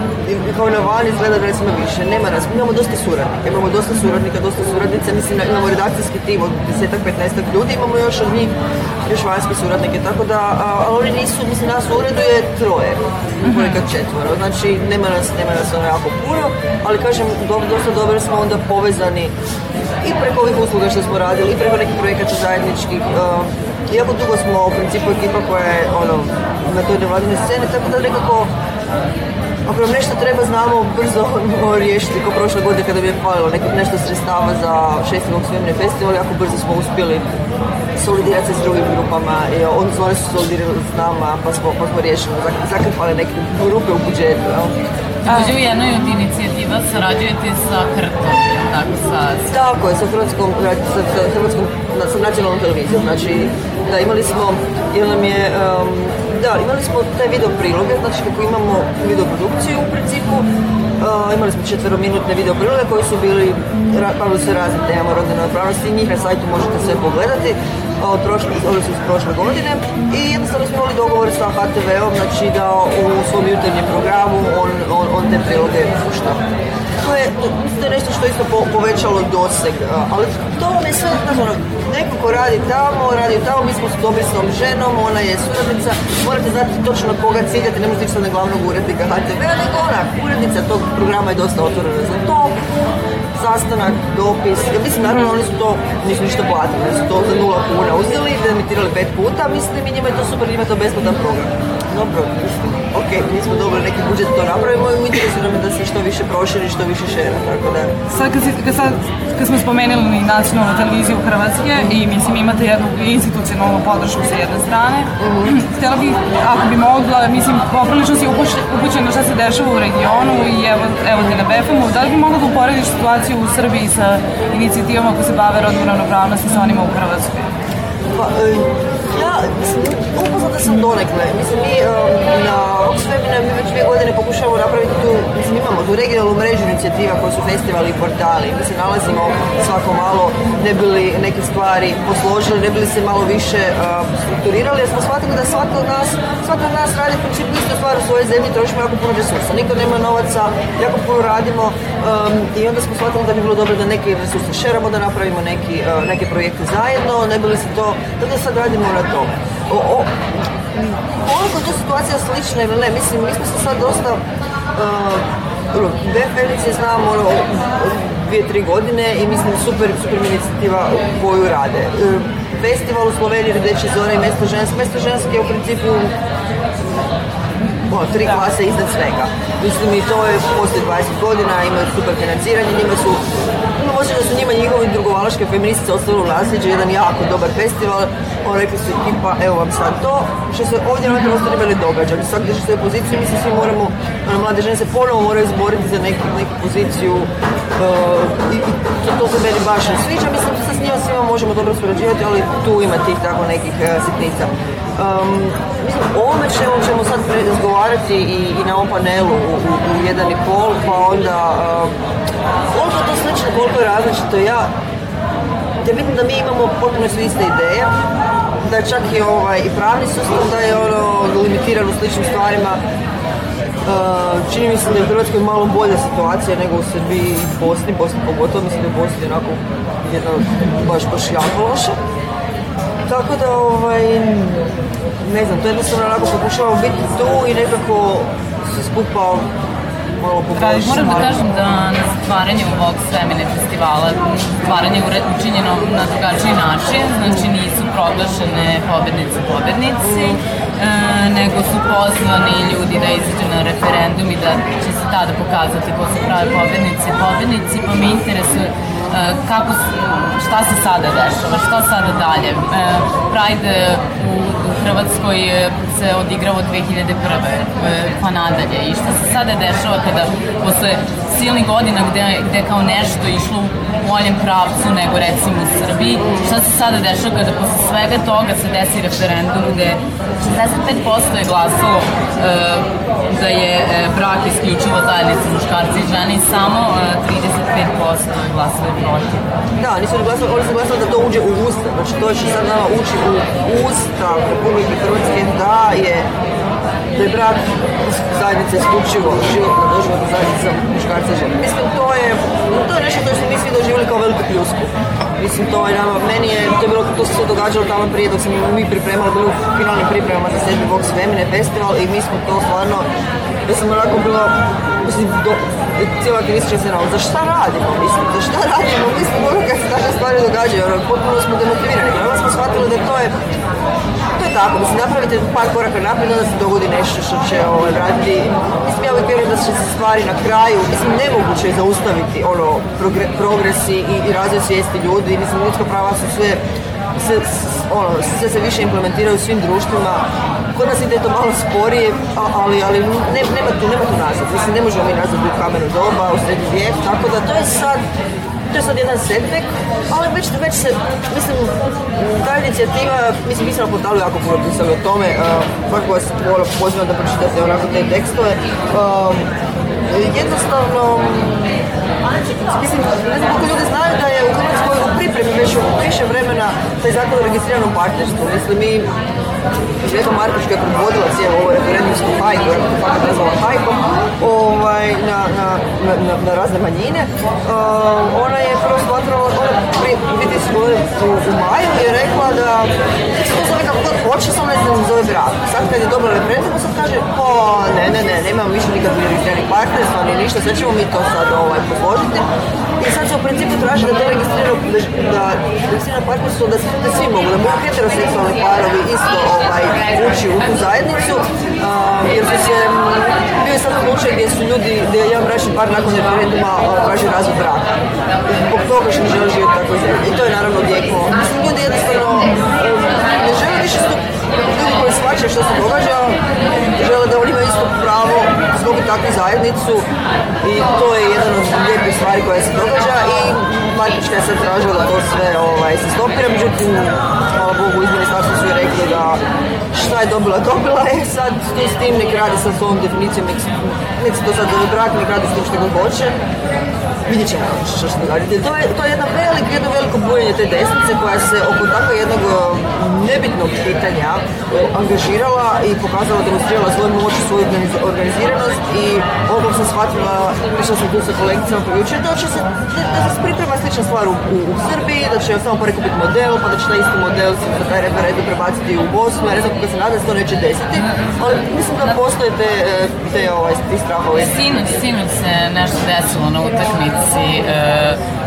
E: kao na van izgleda da smo više, nema nas, imamo dosta suradnika, imamo dosta suradnika, dosta suradnice, mislim, da imamo redakcijski tim od 10-15 ljudi, imamo još od njih, još vanjske suradnike, tako da, ali oni nisu, mislim, nas u uredu je troje, mhm. ponekad četvoro, znači, nema nas, nema nas ono jako puno, ali kažem, do, dosta dobro smo onda povezani i preko ovih usluga što smo radili, i preko nekih projekata zajedničkih, uh, jako dugo smo u principu ekipa koja je ono, na toj nevladine scene, tako da nekako ako nam nešto treba, znamo brzo riješiti, kao prošle godine kada bi je falilo nešto sredstava za 6. svemirni festivali, jako brzo smo uspjeli solidirati se s drugim grupama, i on oni su solidirali s nama, pa smo, pa smo riješili, zakrpali neke grupe u budžetu. Jel? Također u jednoj od inicijativa sarađujete sa Krtom, tako sa... Tako je, sa Hrvatskom, sa, sa, sa, sa nacionalnom televizijom, znači da imali smo, jer nam je, um, da, imali smo te video priloge, znači kako imamo video produkciju u principu, uh, imali smo četverominutne video priloge koji su bili, bavili se razne temama rodne ravnopravnosti, njih na sajtu možete sve pogledati, od prošle, oni su iz prošle godine i jednostavno smo imali dogovor sa HTV-om, znači da u svom jutarnjem programu on, on, on te priloge pušta to je, to je nešto što isto povećalo doseg, ali to vam je sve, znaš, ono, neko ko radi tamo, radi tamo, mi smo s dobrisnom ženom, ona je suradnica, morate znati točno na koga ciljate, ne možete ići sad na glavnog urednika HTV, nego ona, urednica tog programa je dosta otvorena za to, sastanak, dopis, ja mislim naravno oni su to, nisu ništa platili, oni su to za nula kuna uzeli, demitirali pet puta, mislim i njima je to super, njima je to besplatan program. Dobro, mislim, ok, mi smo dobili neki budžet da to napravimo i
F: interesuje nam
E: da se
F: što
E: više
F: proširi, što
E: više
F: šera,
E: tako da.
F: Sad kad, kad, sad, kad smo spomenuli nacionalnu televiziju Hrvatske i mislim imate jednu institucionalnu podršku sa jedne strane, mm-hmm. htjela bih, ako bi mogla, mislim, poprilično si upućena šta se dešava u regionu i evo, evo ti na BFM-u, da li bi mogla da uporediš situaciju u Srbiji sa inicijativama koje se bave rodnom ravnopravnosti sa onima u Hrvatskoj?
E: Pa, e, ja, upoznata sam donekle. Mislim, mi e, na Oxfamina mi već dvije godine pokušavamo napraviti tu, mislim, imamo tu regionalnu mrežu inicijativa koje su festivali i portali. Mi se nalazimo svako malo, ne bili neke stvari posložili, ne bili se malo više e, strukturirali, jer smo shvatili da svako od nas, svako od nas radi princip isto stvar u svojoj zemlji, trošimo jako puno resursa. Niko nema novaca, jako puno radimo, um, i onda smo shvatili da bi bilo dobro da neke resurse šeramo, da napravimo neki, uh, neke projekte zajedno, ne bili se to, da, da sad radimo na to. O, o, koliko je to situacija slična ili ne, mislim, mi smo se sad dosta uh, e, BFL-ice znamo ono, dvije, tri godine i mislim super, super inicijativa koju rade. E, festival u Sloveniji, Redeće zone i Mesto ženske. Mesto ženske je u principu o, tri da. klase iznad svega. Mislim i to je posle 20 godina, imaju super financiranje, njima su, imam da su njima njihovi drugovalaške feministice ostavili u nasljeđe, jedan jako dobar festival, on rekli su ekipa, evo vam sad to, što se ovdje na prostorima ne događa. Sad drži svoje pozicije, mi se svi moramo, ono, mlade žene se ponovo moraju zboriti za neku, neku poziciju uh, i, i to, se meni baš ne sviđa, mislim sa s njima svima možemo dobro surađivati, ali tu ima tih tako nekih uh, sitnica. Um, mislim, ovome čemu ćemo sad razgovarati i, i na ovom panelu u, u, u jedan i pol, pa onda um, koliko je to slično, koliko je različito, ja te vidim da mi imamo potpuno su iste ideje, da je čak i, ovaj, i pravni sustav da je ono limitiran u sličnim stvarima, Uh, čini mi se da je u Hrvatskoj malo bolja situacija nego u Srbiji i Bosni, Bosni pogotovo, mislim da je u Bosni onako jedna baš baš jako loša tako da, ovaj, ne znam, to jednostavno onako pokušavamo biti tu i nekako
G: se
E: skupa
G: malo poboljšati. Moram da kažem da na stvaranje ovog Svemine festivala stvaranje je učinjeno na drugačiji način, znači nisu proglašene pobednice pobednici, e, nego su pozvani ljudi da izađu na referendum i da će se tada pokazati ko su prave pobednice pobednici, pa me interesuje E, kako, šta se sada dešava, šta sada dalje. E, Pride Hrvatskoj e, se odigrao od 2001. pa e, nadalje i što se sada dešava kada posle silnih godina gde, gde kao nešto išlo u boljem pravcu nego recimo u Srbiji, šta se sada dešava kada posle svega toga se desi referendum gde 65% je glasalo e, da je e, brak isključivo zajednica muškarca i žene i samo e, 35% je glasalo protiv.
E: Da,
G: oni su glasali, oni su glasali
E: da to uđe u
G: ustav,
E: znači to
G: će sad
E: nama ući u ustav Republike Republike Hrvatske da je da je brak zajednica isključivo životna da doživotna da zajednica muškarca i žene. Mislim, to je, to je nešto što mi svi doživjeli kao veliku pljusku. Mislim, to je nama, meni je, to je bilo, to se događalo tamo prije dok smo mi pripremali, bili u finalnim pripremama za sedmi Vox Femine Festival i mi smo to stvarno, ja da sam onako bila, mislim, do, cijela aktivistička scena, ali za šta radimo, mislim, za šta radimo, mislim, ono kad se takve stvari događaju, ono, potpuno smo demotivirani, pa onda smo shvatili da to je tako, mislim, napravite par koraka naprijed, onda se dogodi nešto što će ovaj, raditi. Mislim, ja uvijek vjerujem da će se stvari na kraju, mislim, nemoguće je zaustaviti ono, progre, progresi i, i razvoj svijesti ljudi. Mislim, ljudska prava su sve sve, ono, sve se više implementiraju u svim društvima. Kod nas ide to malo sporije, ali, ali ne, nema, tu, nema tu nazad. Mislim, ne možemo mi nazad u kamenu doba, u srednji vijek, tako da to je sad to je sad jedan setbek, ali već, već se, mislim, inicijativa, mislim, mi smo na portalu jako puno pisali o tome, baš vas ono, pozivam da pročitate onako te tekstove. Um, jednostavno, mislim, ne znam koliko ljudi znaju da je u Hrvatskoj u pripremi već više vremena taj zakon o registriranom partnerstvu. Mislim, mi Željko Marković koja je predvodila cijelu ovu referendumsku hajku, ja to fakat nazvala hajkom, ovaj, na, na, na, na razne manjine, uh, ona je prvo smatrala, ona prije 2000 u, u maju je rekla da počela sam ne znam zove brak. Sad kad je dobila referendum, sad kaže, o, pa, ne, ne, ne, nemamo više nikakvih registriranih partnerstva, ni ništa, sve ćemo mi to sad ovaj, posložiti. I sad se u principu traži da to registrira, da, da registrira partnerstvo, da, da svi mogu, da mogu heteroseksualni parovi isto ovaj, ući u tu zajednicu, a, jer su se, bio je sad slučaj gdje su ljudi, gdje je jedan bračni par nakon referenduma traži razvod braka. Zbog toga što ne žele živjeti tako zemlji. I to je naravno gdjeko. Mislim, ljudi jednostavno više su ljudi koji shvaćaju što se događa, žele da oni imaju isto pravo zbog takvu zajednicu i to je jedan od lijepih stvari koja se događa i Markićka je sad tražila da to sve ovaj, se stopira, međutim, hvala Bogu, iz ministarstva su i rekli da šta je dobila, dobila je sad tu s tim, nek radi sa svojom definicijom, nek, nek se to sad brak, nek radi s tim što god hoće vidjet ćemo što će događati. To je, to je jedna velik, jedno veliko bujanje te desnice koja se oko tako jednog um, nebitnog pitanja um, angažirala i pokazala, demonstrirala svoju moć, svoju organiziranost i odmah sam shvatila, što sam tu sa kolegicama pojučio, da će se, da, da se priprema slična stvar u, u, u Srbiji, da će samo porekupiti model, pa da će taj isti model se za taj referendum prebaciti u Bosnu, ja ne znam kako se nada da se to neće desiti, ali mislim da postoje te, te ovaj, ti strahovi. Sinoć, sinoć
G: se nešto desilo na utakmici pripadnici e,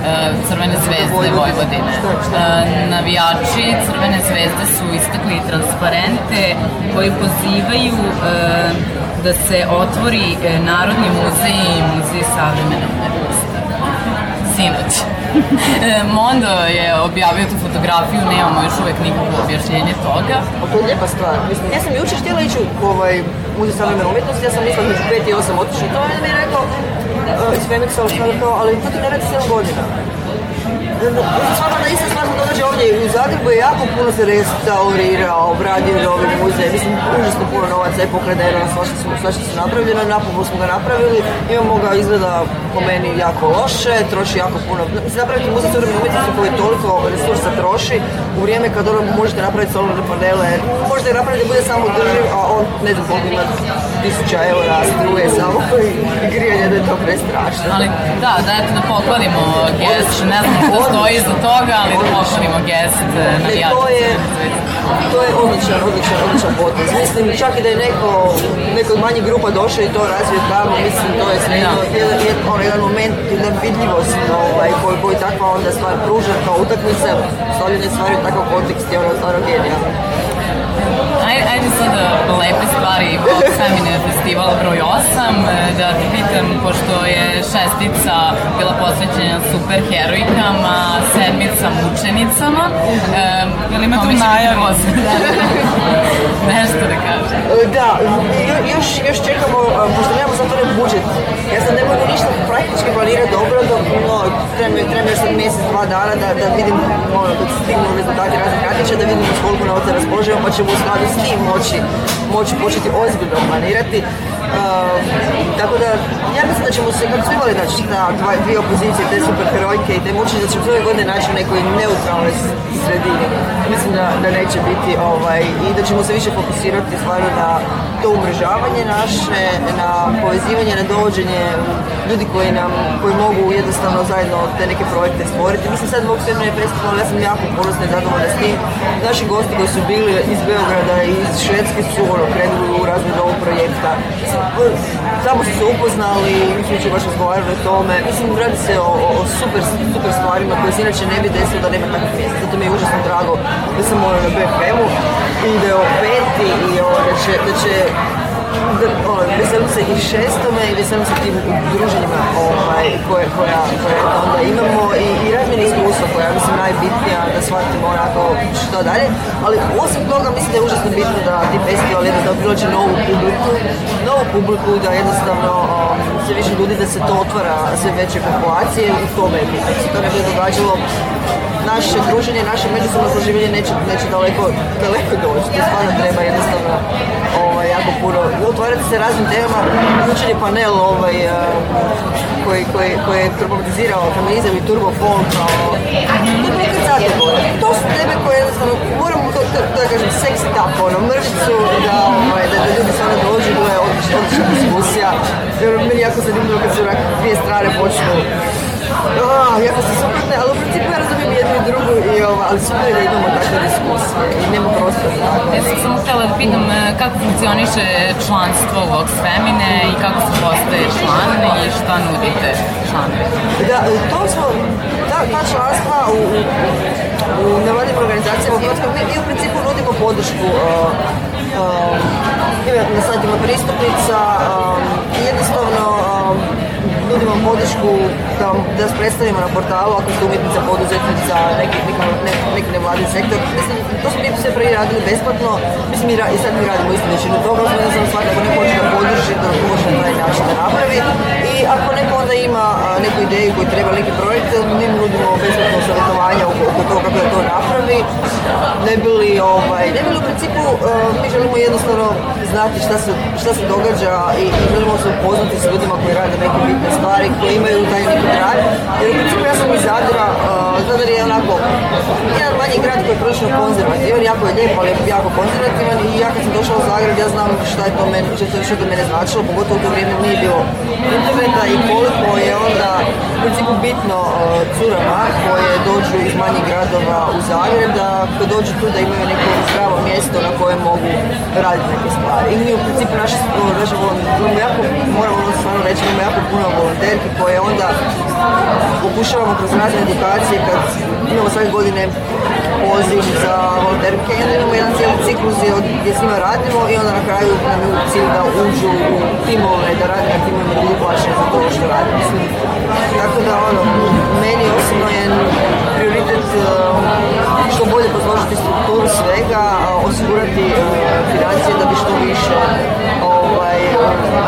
G: e, Crvene zvezde Vojvodine. E, navijači Crvene zvezde su istakli transparente koji pozivaju da se otvori Narodni muzej i Muzej savremene umetnosti. Sinoć. Mondo je objavio tu fotografiju, nemamo još uvek nikakvo objašnjenje toga.
E: A to je lijepa stvar. Mislim, ja sam jučer htjela ići u ovaj, muzej savremene umetnosti, ja sam mislila da 5 i 8 otišla to je da mi rekao, uh, iz Feniksa, ali sada kao, ali to ti ne radi 7 godina. Sama da na isto stvar se ovdje i u Zagrebu je jako puno se restaurirao, obradio novi muzej, mislim, užasno puno novaca je pokradeno, svašta su, svašta su napravljeno, napokon smo ga napravili, imamo ga izgleda po meni jako loše, troši jako puno, mislim, napraviti muzej suvremene umjetnosti koji toliko resursa troši, u vrijeme kad ono možete napraviti solarne panele, možete napraviti da bude samo drživ, a on ne znam koliko ima tisuća eura struje samo i grijanje
G: da
E: je to
G: prestrašno. Ali da, da eto da pokvarimo gest, ne znam što
E: stoji iza
G: toga, ali
E: da
G: pokvarimo
E: gest na e, e, to je, to je odličan, odličan, odličan potez. Mislim, čak i da je neko, neko od grupa došao i to razvio tamo, mislim, to je sve jedan, jedan, jedan moment, jedan vidljivost ovaj, koji, koji takva onda stvar pruža kao utakmica, stavljene stvari u takav kontekst je ono stvarno genijalno
G: ajde, ajde sad e, lepe stvari ovog Semine Festival broj 8, e, da te pitam, pošto je šestica bila posvećena superherojkama, sedmica mučenicama, e, je li
F: ima tu najavu? Nešto da
G: kažem.
E: Da, još,
F: još
E: čekamo, e,
G: pošto nemamo
E: zatvoren
G: budžet,
E: ja
G: sam
E: ne mogu ništa praktički planirati dobro, da dok no, treba, treba još sad mjesec, dva dana da, da vidim, ono, dok da stignu rezultati raznih natječaja, da vidim koliko novca raspoložujemo, pa ćemo u skladu s ti moći, moći početi ozbiljno planirati. Uh, tako da, ja mislim da ćemo se, kako smo imali znači, ta dva, dvije opozicije, te super herojke i te moći da ćemo se ove godine naći u nekoj neutralnoj sredini. Mislim da, da neće biti ovaj, i da ćemo se više fokusirati stvarno na to umrežavanje naše, na povezivanje, na dovođenje ljudi koji nam, koji mogu jednostavno zajedno te neke projekte stvoriti. Mislim sad Vox je festival, ja sam jako ponosna i zadovoljna s tim. Naši gosti koji su bili iz Beograda i iz Švedske su ono, krenuli u razvoj novog projekta. Samo su se upoznali, mislim da će baš razgovarali o tome. Mislim, radi se o, o, super, super stvarima koje se inače ne bi desilo da nema takvih mjesta. Zato mi je užasno drago da sam ono na BFM-u i da je opet i o, da će, da će Da, veselim se i šestome i veselim se tim druženjima ovaj, koje, koja, koje onda imamo i, i razmjeni iskustva koja je mislim najbitnija da shvatimo onako što dalje, ali osim toga mislim da je užasno bitno da ti festival da priloči novu publiku, novu publiku da jednostavno um, se više ljudi da se to otvara sve veće populacije i tome je bitno. Da se to ne bi događalo naše druženje, naše međusobno proživljenje neće, neće daleko, daleko doći. To stvarno treba jednostavno ovaj, jako puno otvarati se raznim temama. Učen je panel ovaj, eh, koji, koji, koji je problematizirao feminizam i turbo folk. To su teme koje jednostavno moramo to, da, da kažem seksi tako, ono, mrvicu, da, ovaj, da, da ljudi sada dođu, bila je odlična, odlična diskusija. Meni jako zanimljivo kad su dvije strane počnu Ah, jako se suprotne, ali u principu jednu i drugu, i ovo, ali
G: super da
E: imamo
G: takve diskusije i nema prostora za tako. Ja sam samo htjela da pitam e, kako funkcioniše članstvo u Oxfemine i kako se postaje član i šta nudite članovi?
E: Da, to smo, ta, ta članstva u, u nevladnim organizacijama u Hrvatskoj, mi, mi u principu nudimo podršku uh, um, na sajtima pristupnica, um, jednostavno um, nudimo podršku da, da vas predstavimo na portalu ako ste umjetnica, poduzetnica, neki, ne, neki nevladin sektor. Mislim, to smo mi sve prvi radili besplatno. Mislim, i, ra, i sad mi radimo isto većinu toga, da jednostavno svakako neko hoće da podrži, da može na taj način da napravi. I ako neko onda ima a, neku ideju koju treba neki projekt, da mi nudimo besplatno savjetovanje oko, oko toga kako da to napravi. Ne bili, ovaj, ne bi u principu, a, mi želimo jednostavno znati šta se, šta se događa i, i želimo se upoznati sa ljudima koji rade neki fitness stvari koje imaju taj neki trag. Jer u principu ja sam iz Zadra, uh, Zadar je onako jedan manji grad koji je prilično konzervativan, jako je lijep, ali jako konzervativan i ja kad sam došao u Zagreb ja znam šta je to meni, što to mene značilo, pogotovo u to vrijeme nije bilo interneta i koliko je onda u principu bitno uh, curama koje dođu iz manjih gradova u Zagreb da kad dođu tu da imaju neko zdravo mjesto na kojem mogu raditi neke stvari. I mi u principu naše, naše uh, volontiramo jako, moramo stvarno reći, imamo jako puno volontiranja volonterki koje onda pokušavamo kroz razne edukacije kad imamo svake godine poziv za volonterke i onda imamo jedan cijeli ciklus gdje s njima radimo i onda na kraju nam je cilj da uđu u timove, da rade na timovima da budu plaćeni za to što rade. tako da ono, meni osobno je prioritet e, što bolje posložiti strukturu svega, osigurati e, financije da bi što više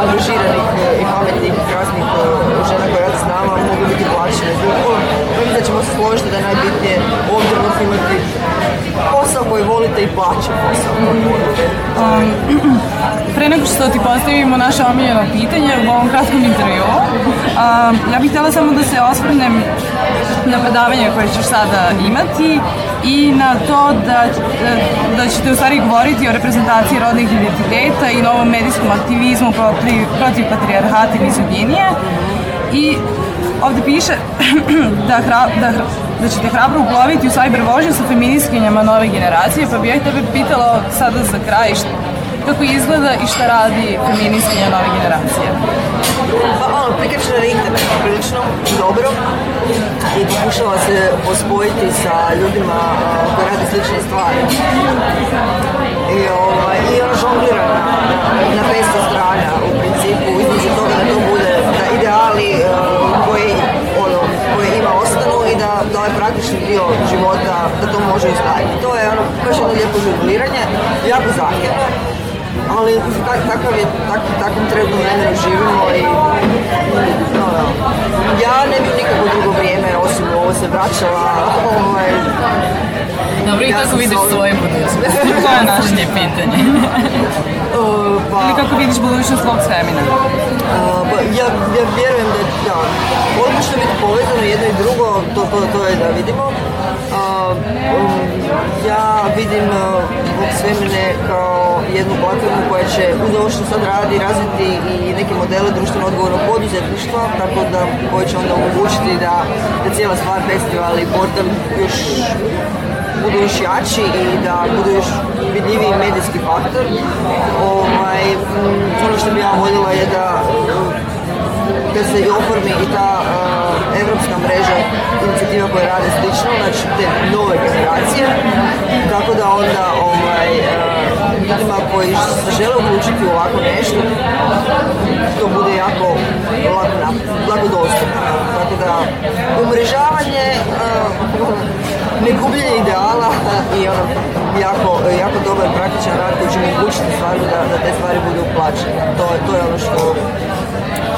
E: angažiranih i pametnih i krasnih žena koje rade s nama mogu biti plaćene duplo. Mislim da ćemo se složiti da je najbitnije ovdje trenutku imati posao koji volite i plaće posao
F: koji volite. Um, pre nego što ti postavimo naše omiljeno pitanje u ovom kratkom intervjuu, um, ja bih htjela samo da se osvrnem na predavanje koje ćeš sada imati i na to da, da ćete u stvari govoriti o reprezentaciji rodnih identiteta i novom medijskom aktivizmu aktivizmu protiv, protiv patrijarhata i mizoginije i ovde piše da, hra, da, da ćete hrabro uploviti u sajber vožnju sa feminiskinjama nove generacije, pa bi ja tebe pitala sada za kraj što, kako izgleda i šta radi feminiskinja nove generacije. Pa ono, prikačena na
E: internet prilično dobro i pokušava se pospojiti sa ljudima koji rade slične stvari. I, ovaj, i ono žonglira na na 500 strana u principu između toga da to bude da ideali e, koji ono, koje ima ostanu i da, to da je praktični dio života da to može izgledati. To je ono baš jedno lijepo žongliranje, jako zahtjevno. Ali tak, takav je, tak, takvom trenutnom vremenu živimo i ja ne bih nikako drugo vrijeme osim ovo se vraćala. Ovaj,
F: Dobro, i ja kako vidiš svoje budućnost? to je naše pitanje. Uh, pa, Ili kako vidiš budućnost svog semina?
E: Uh, pa, ja, ja vjerujem da, da, odlično biti povezano jedno i drugo, to, to, to je da vidimo. Uh, um, ja vidim svemirne kao jednu platformu koja će uz ovo što sad radi razviti i neke modele društveno odgovorno poduzetništva tako da koji će onda omogućiti da, da cijela stvar festival i portal još budu još jači i da budu još vidljiviji medijski faktor. Ovaj, mm, ono što bi ja voljela je da da se i oformi i ta uh, evropska mreža inicijativa koje rade slično, znači te nove generacije, tako da onda ovaj, uh, ljudima koji se žele uključiti ovako nešto, to bude jako lako, lako dostupno. Tako da umrežavanje, uh, ne ideala i ono jako, jako dobar praktičan rad koji će mi učiti stvarno da, da te stvari budu plaćene. To, to je ono što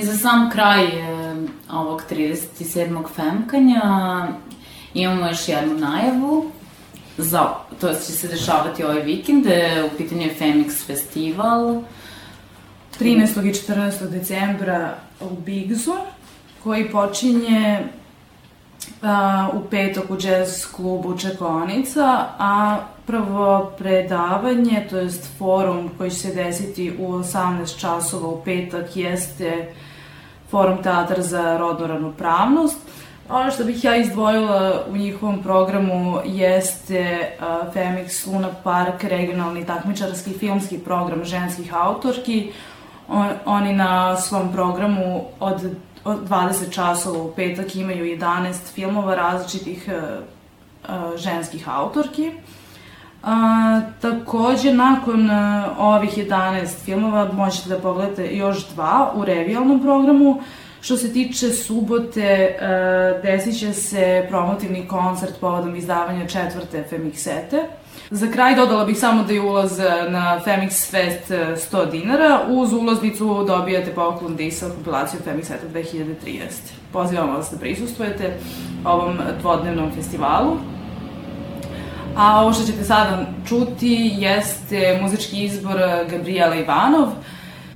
F: I za sam kraj e, ovog 37. femkanja imamo još jednu najavu. Za, to će se dešavati ovaj vikend, e, u pitanju je Femix festival. 13. i 14. decembra u Bigzu, koji počinje a, u petak u jazz klubu Čekonica, a prvo predavanje, to jest forum koji će se desiti u 18 časova u petak, jeste Forum Teatar za rodnu ravnopravnost. Ono što bih ja izdvojila u njihovom programu jeste uh, Femix Luna Park, regionalni takmičarski filmski program ženskih autorki. On, oni na svom programu od, od 20 časova u petak imaju 11 filmova različitih e, e, ženskih autorki. Uh, A, takođe, nakon a, e, ovih 11 filmova možete da pogledate još dva u revijalnom programu. Što se tiče subote, a, e, desit će se promotivni koncert povodom izdavanja četvrte Femiksete. Za kraj dodala bih samo da je ulaz na Femix Fest 100 e, dinara. Uz ulaznicu dobijate poklon disa da kompilaciju Femix Feta 2013. Pozivamo vas da prisustujete ovom dvodnevnom festivalu. A ovo što ćete sada čuti jeste muzički izbor Gabriela Ivanov.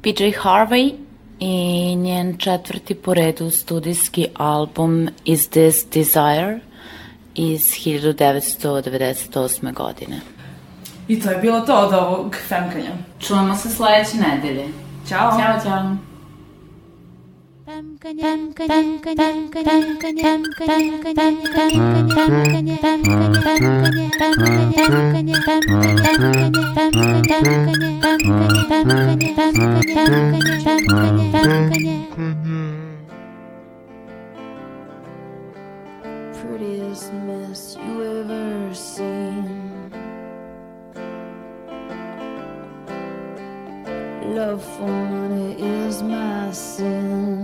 F: PJ Harvey i njen četvrti po redu studijski album Is This Desire iz 1998. godine. I to je bilo to od ovog femkanja. Čujemo se sledeće nedelje. Ćao. Ćao, ćao. Prettiest mess you ever seen. Love for money is my sin.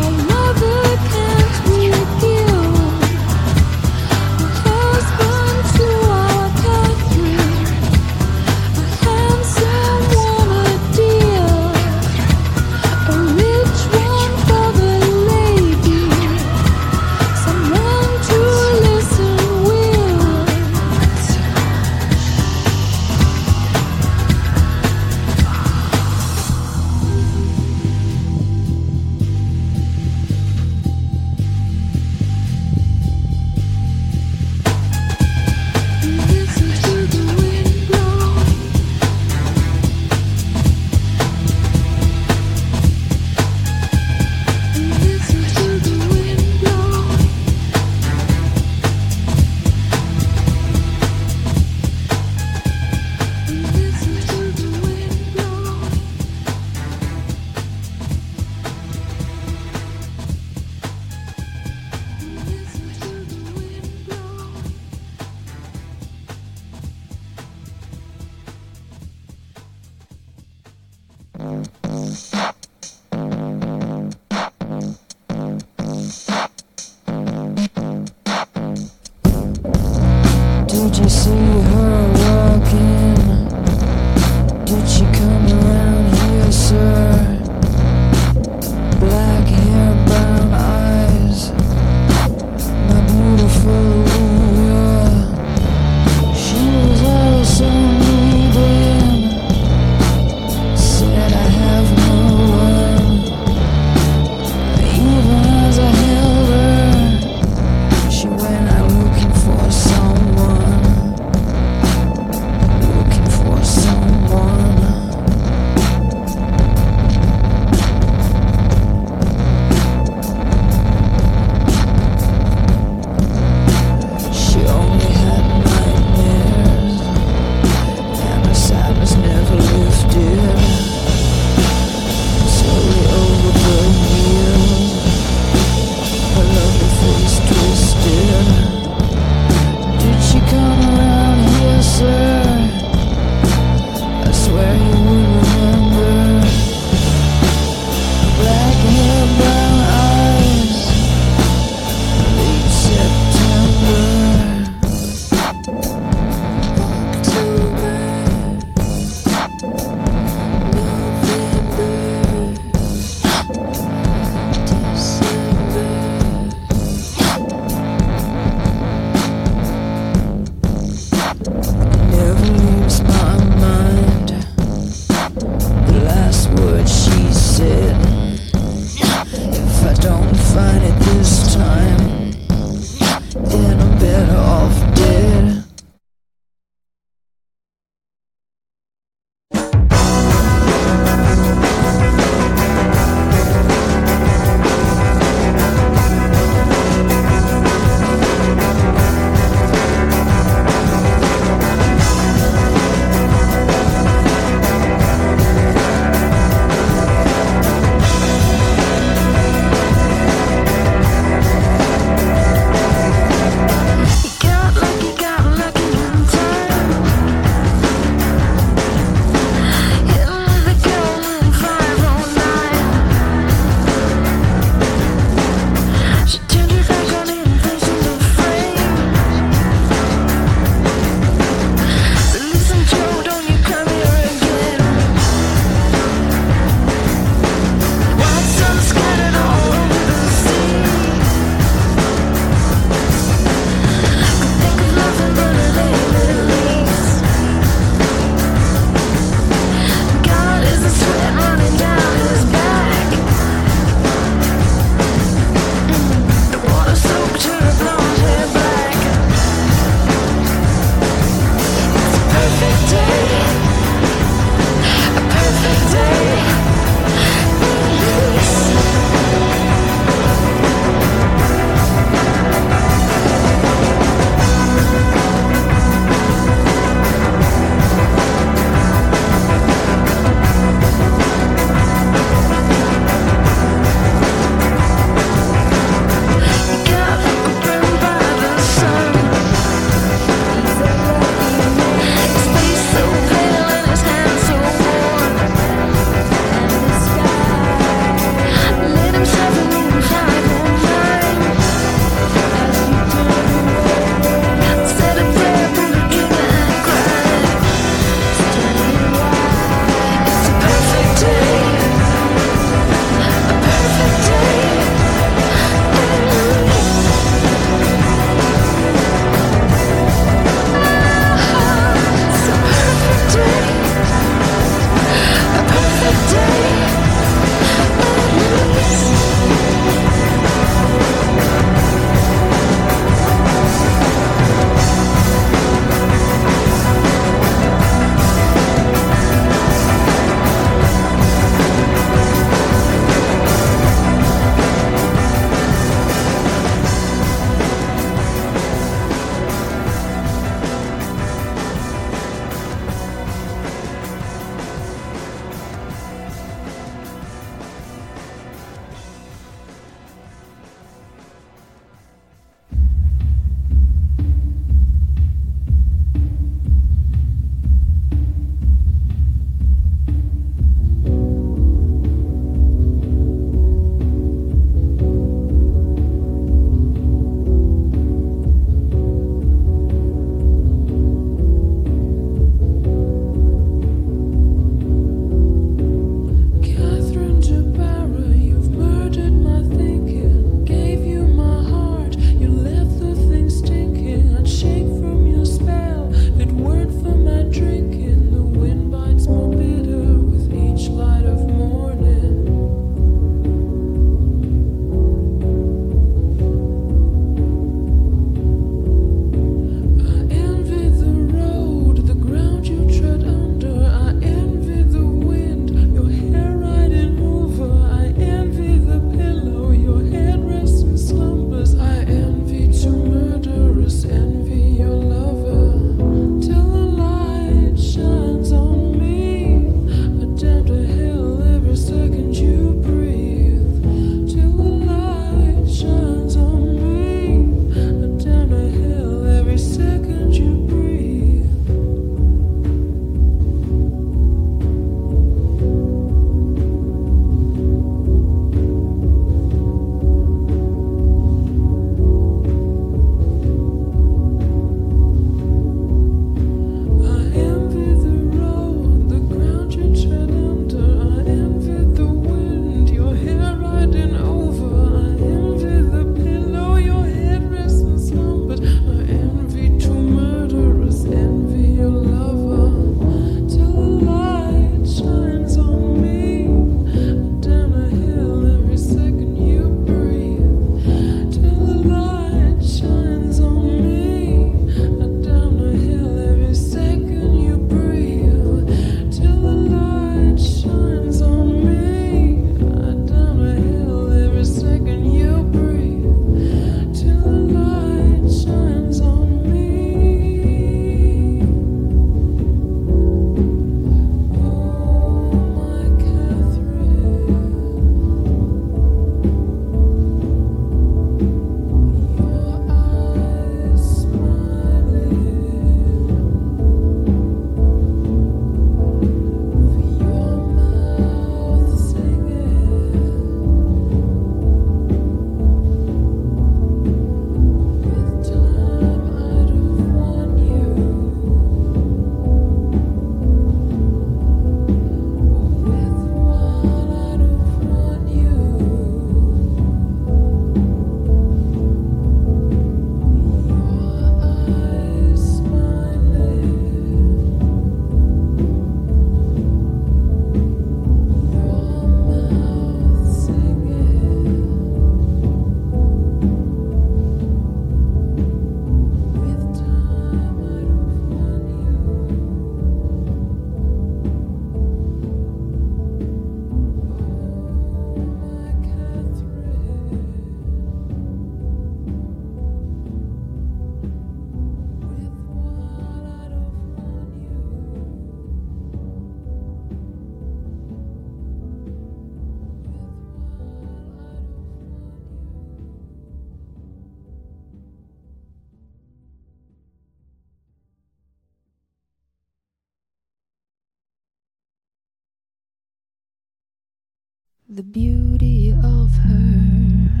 H: the beauty of her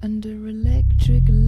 H: under electric light.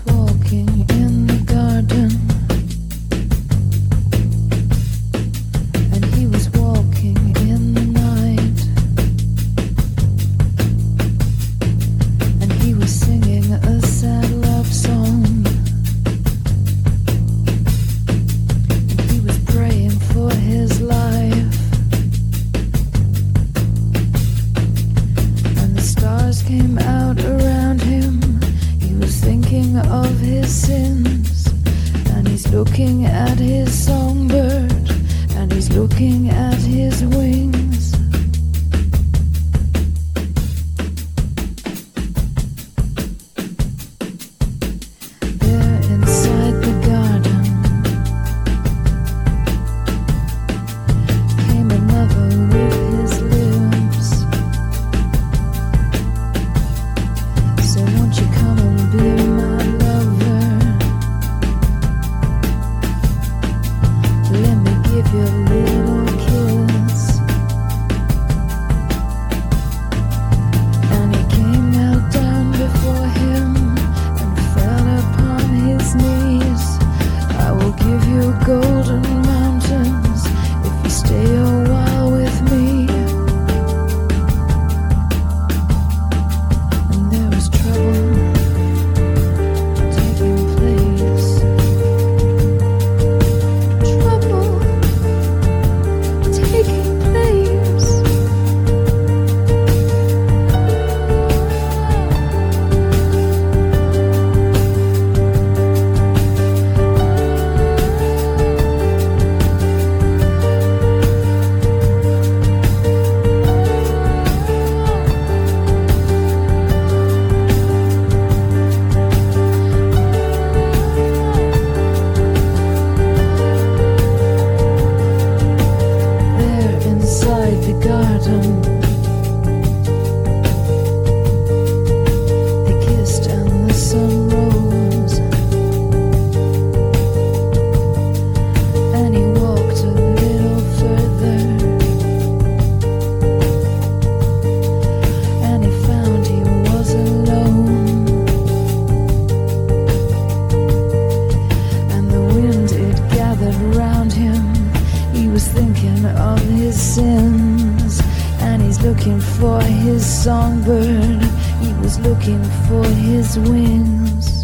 H: swore. sins. And he's looking for his songbird, he was looking for his wings.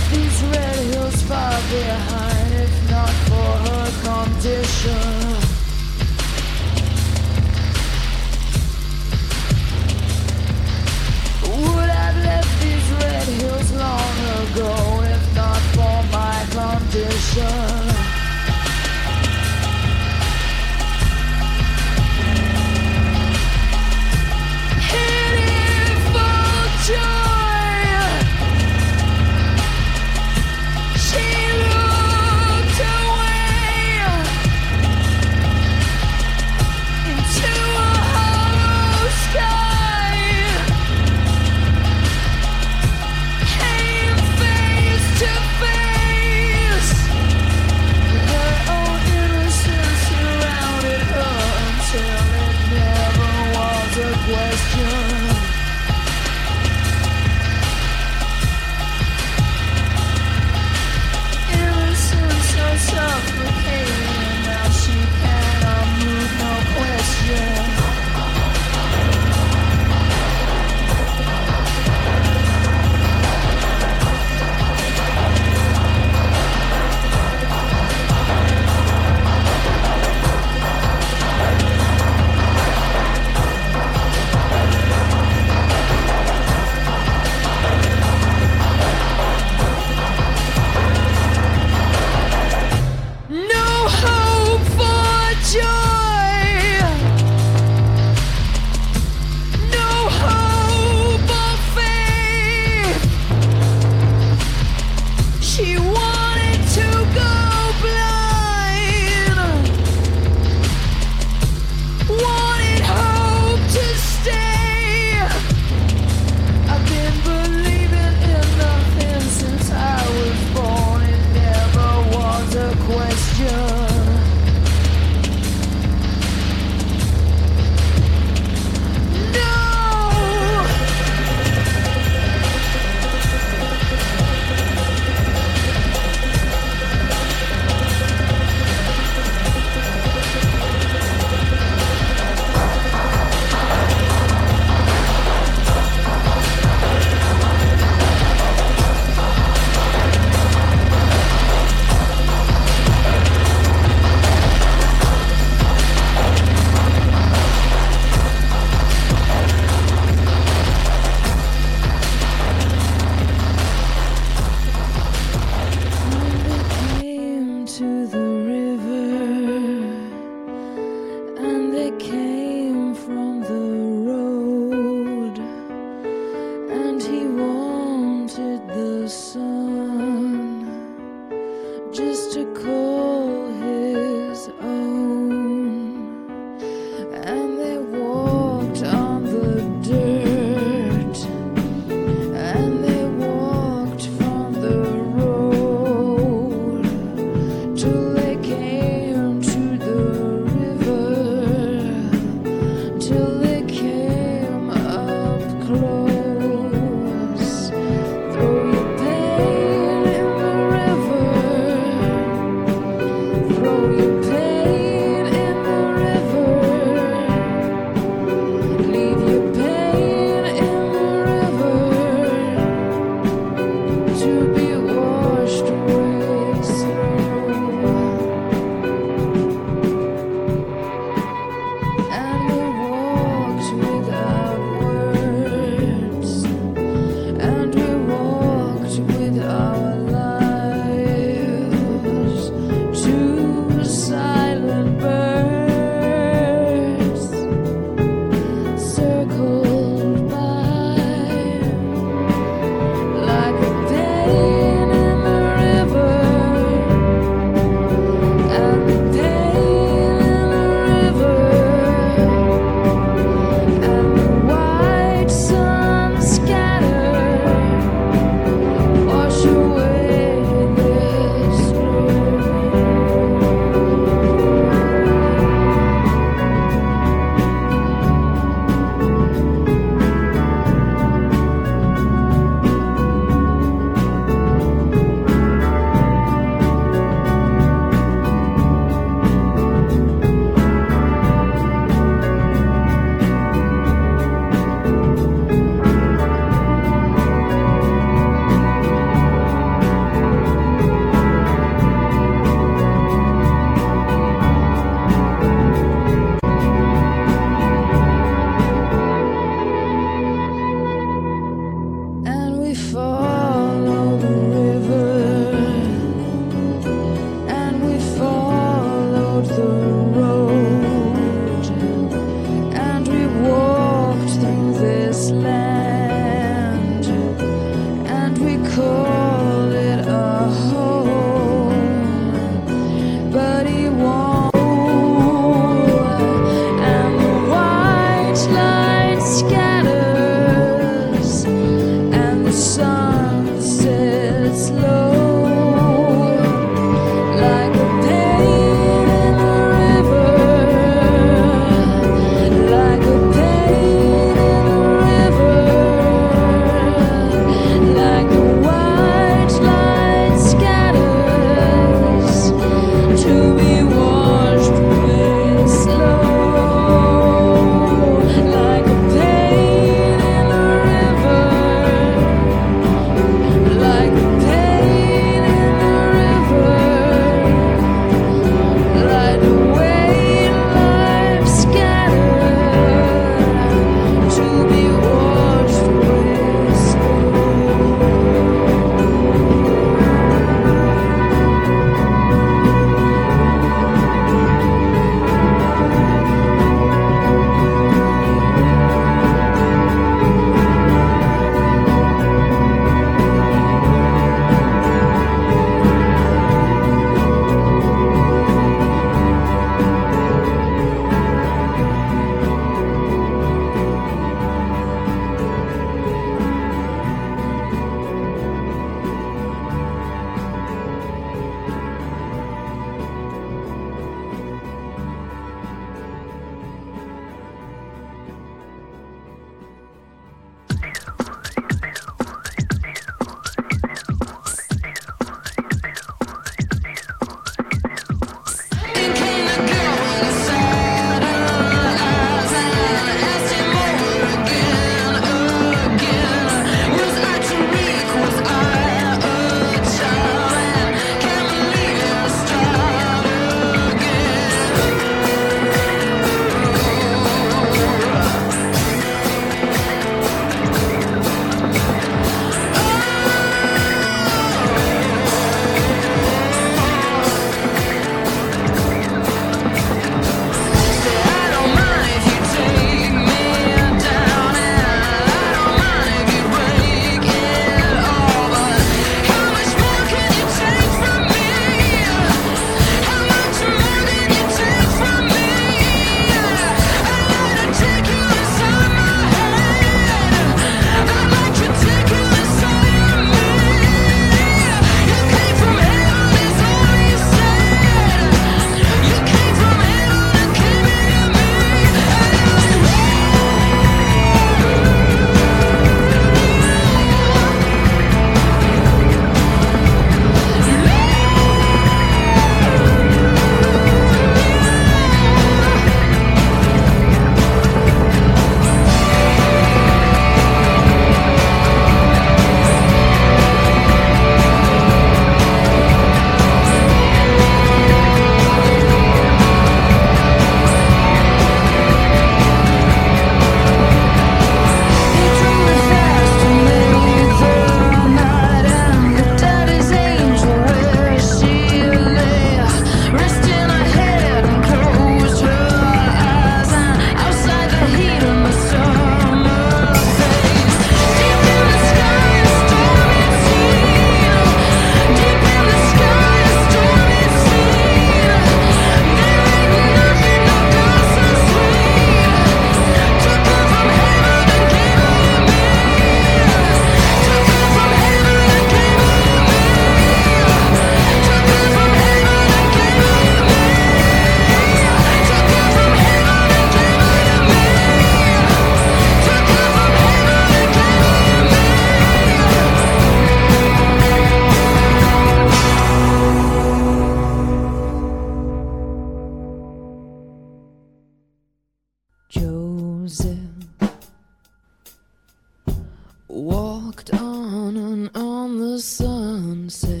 I: Walked on and on the sunset.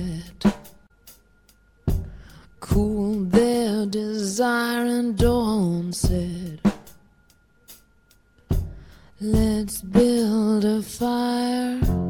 I: Cooled their desire and dawn said, Let's build a fire.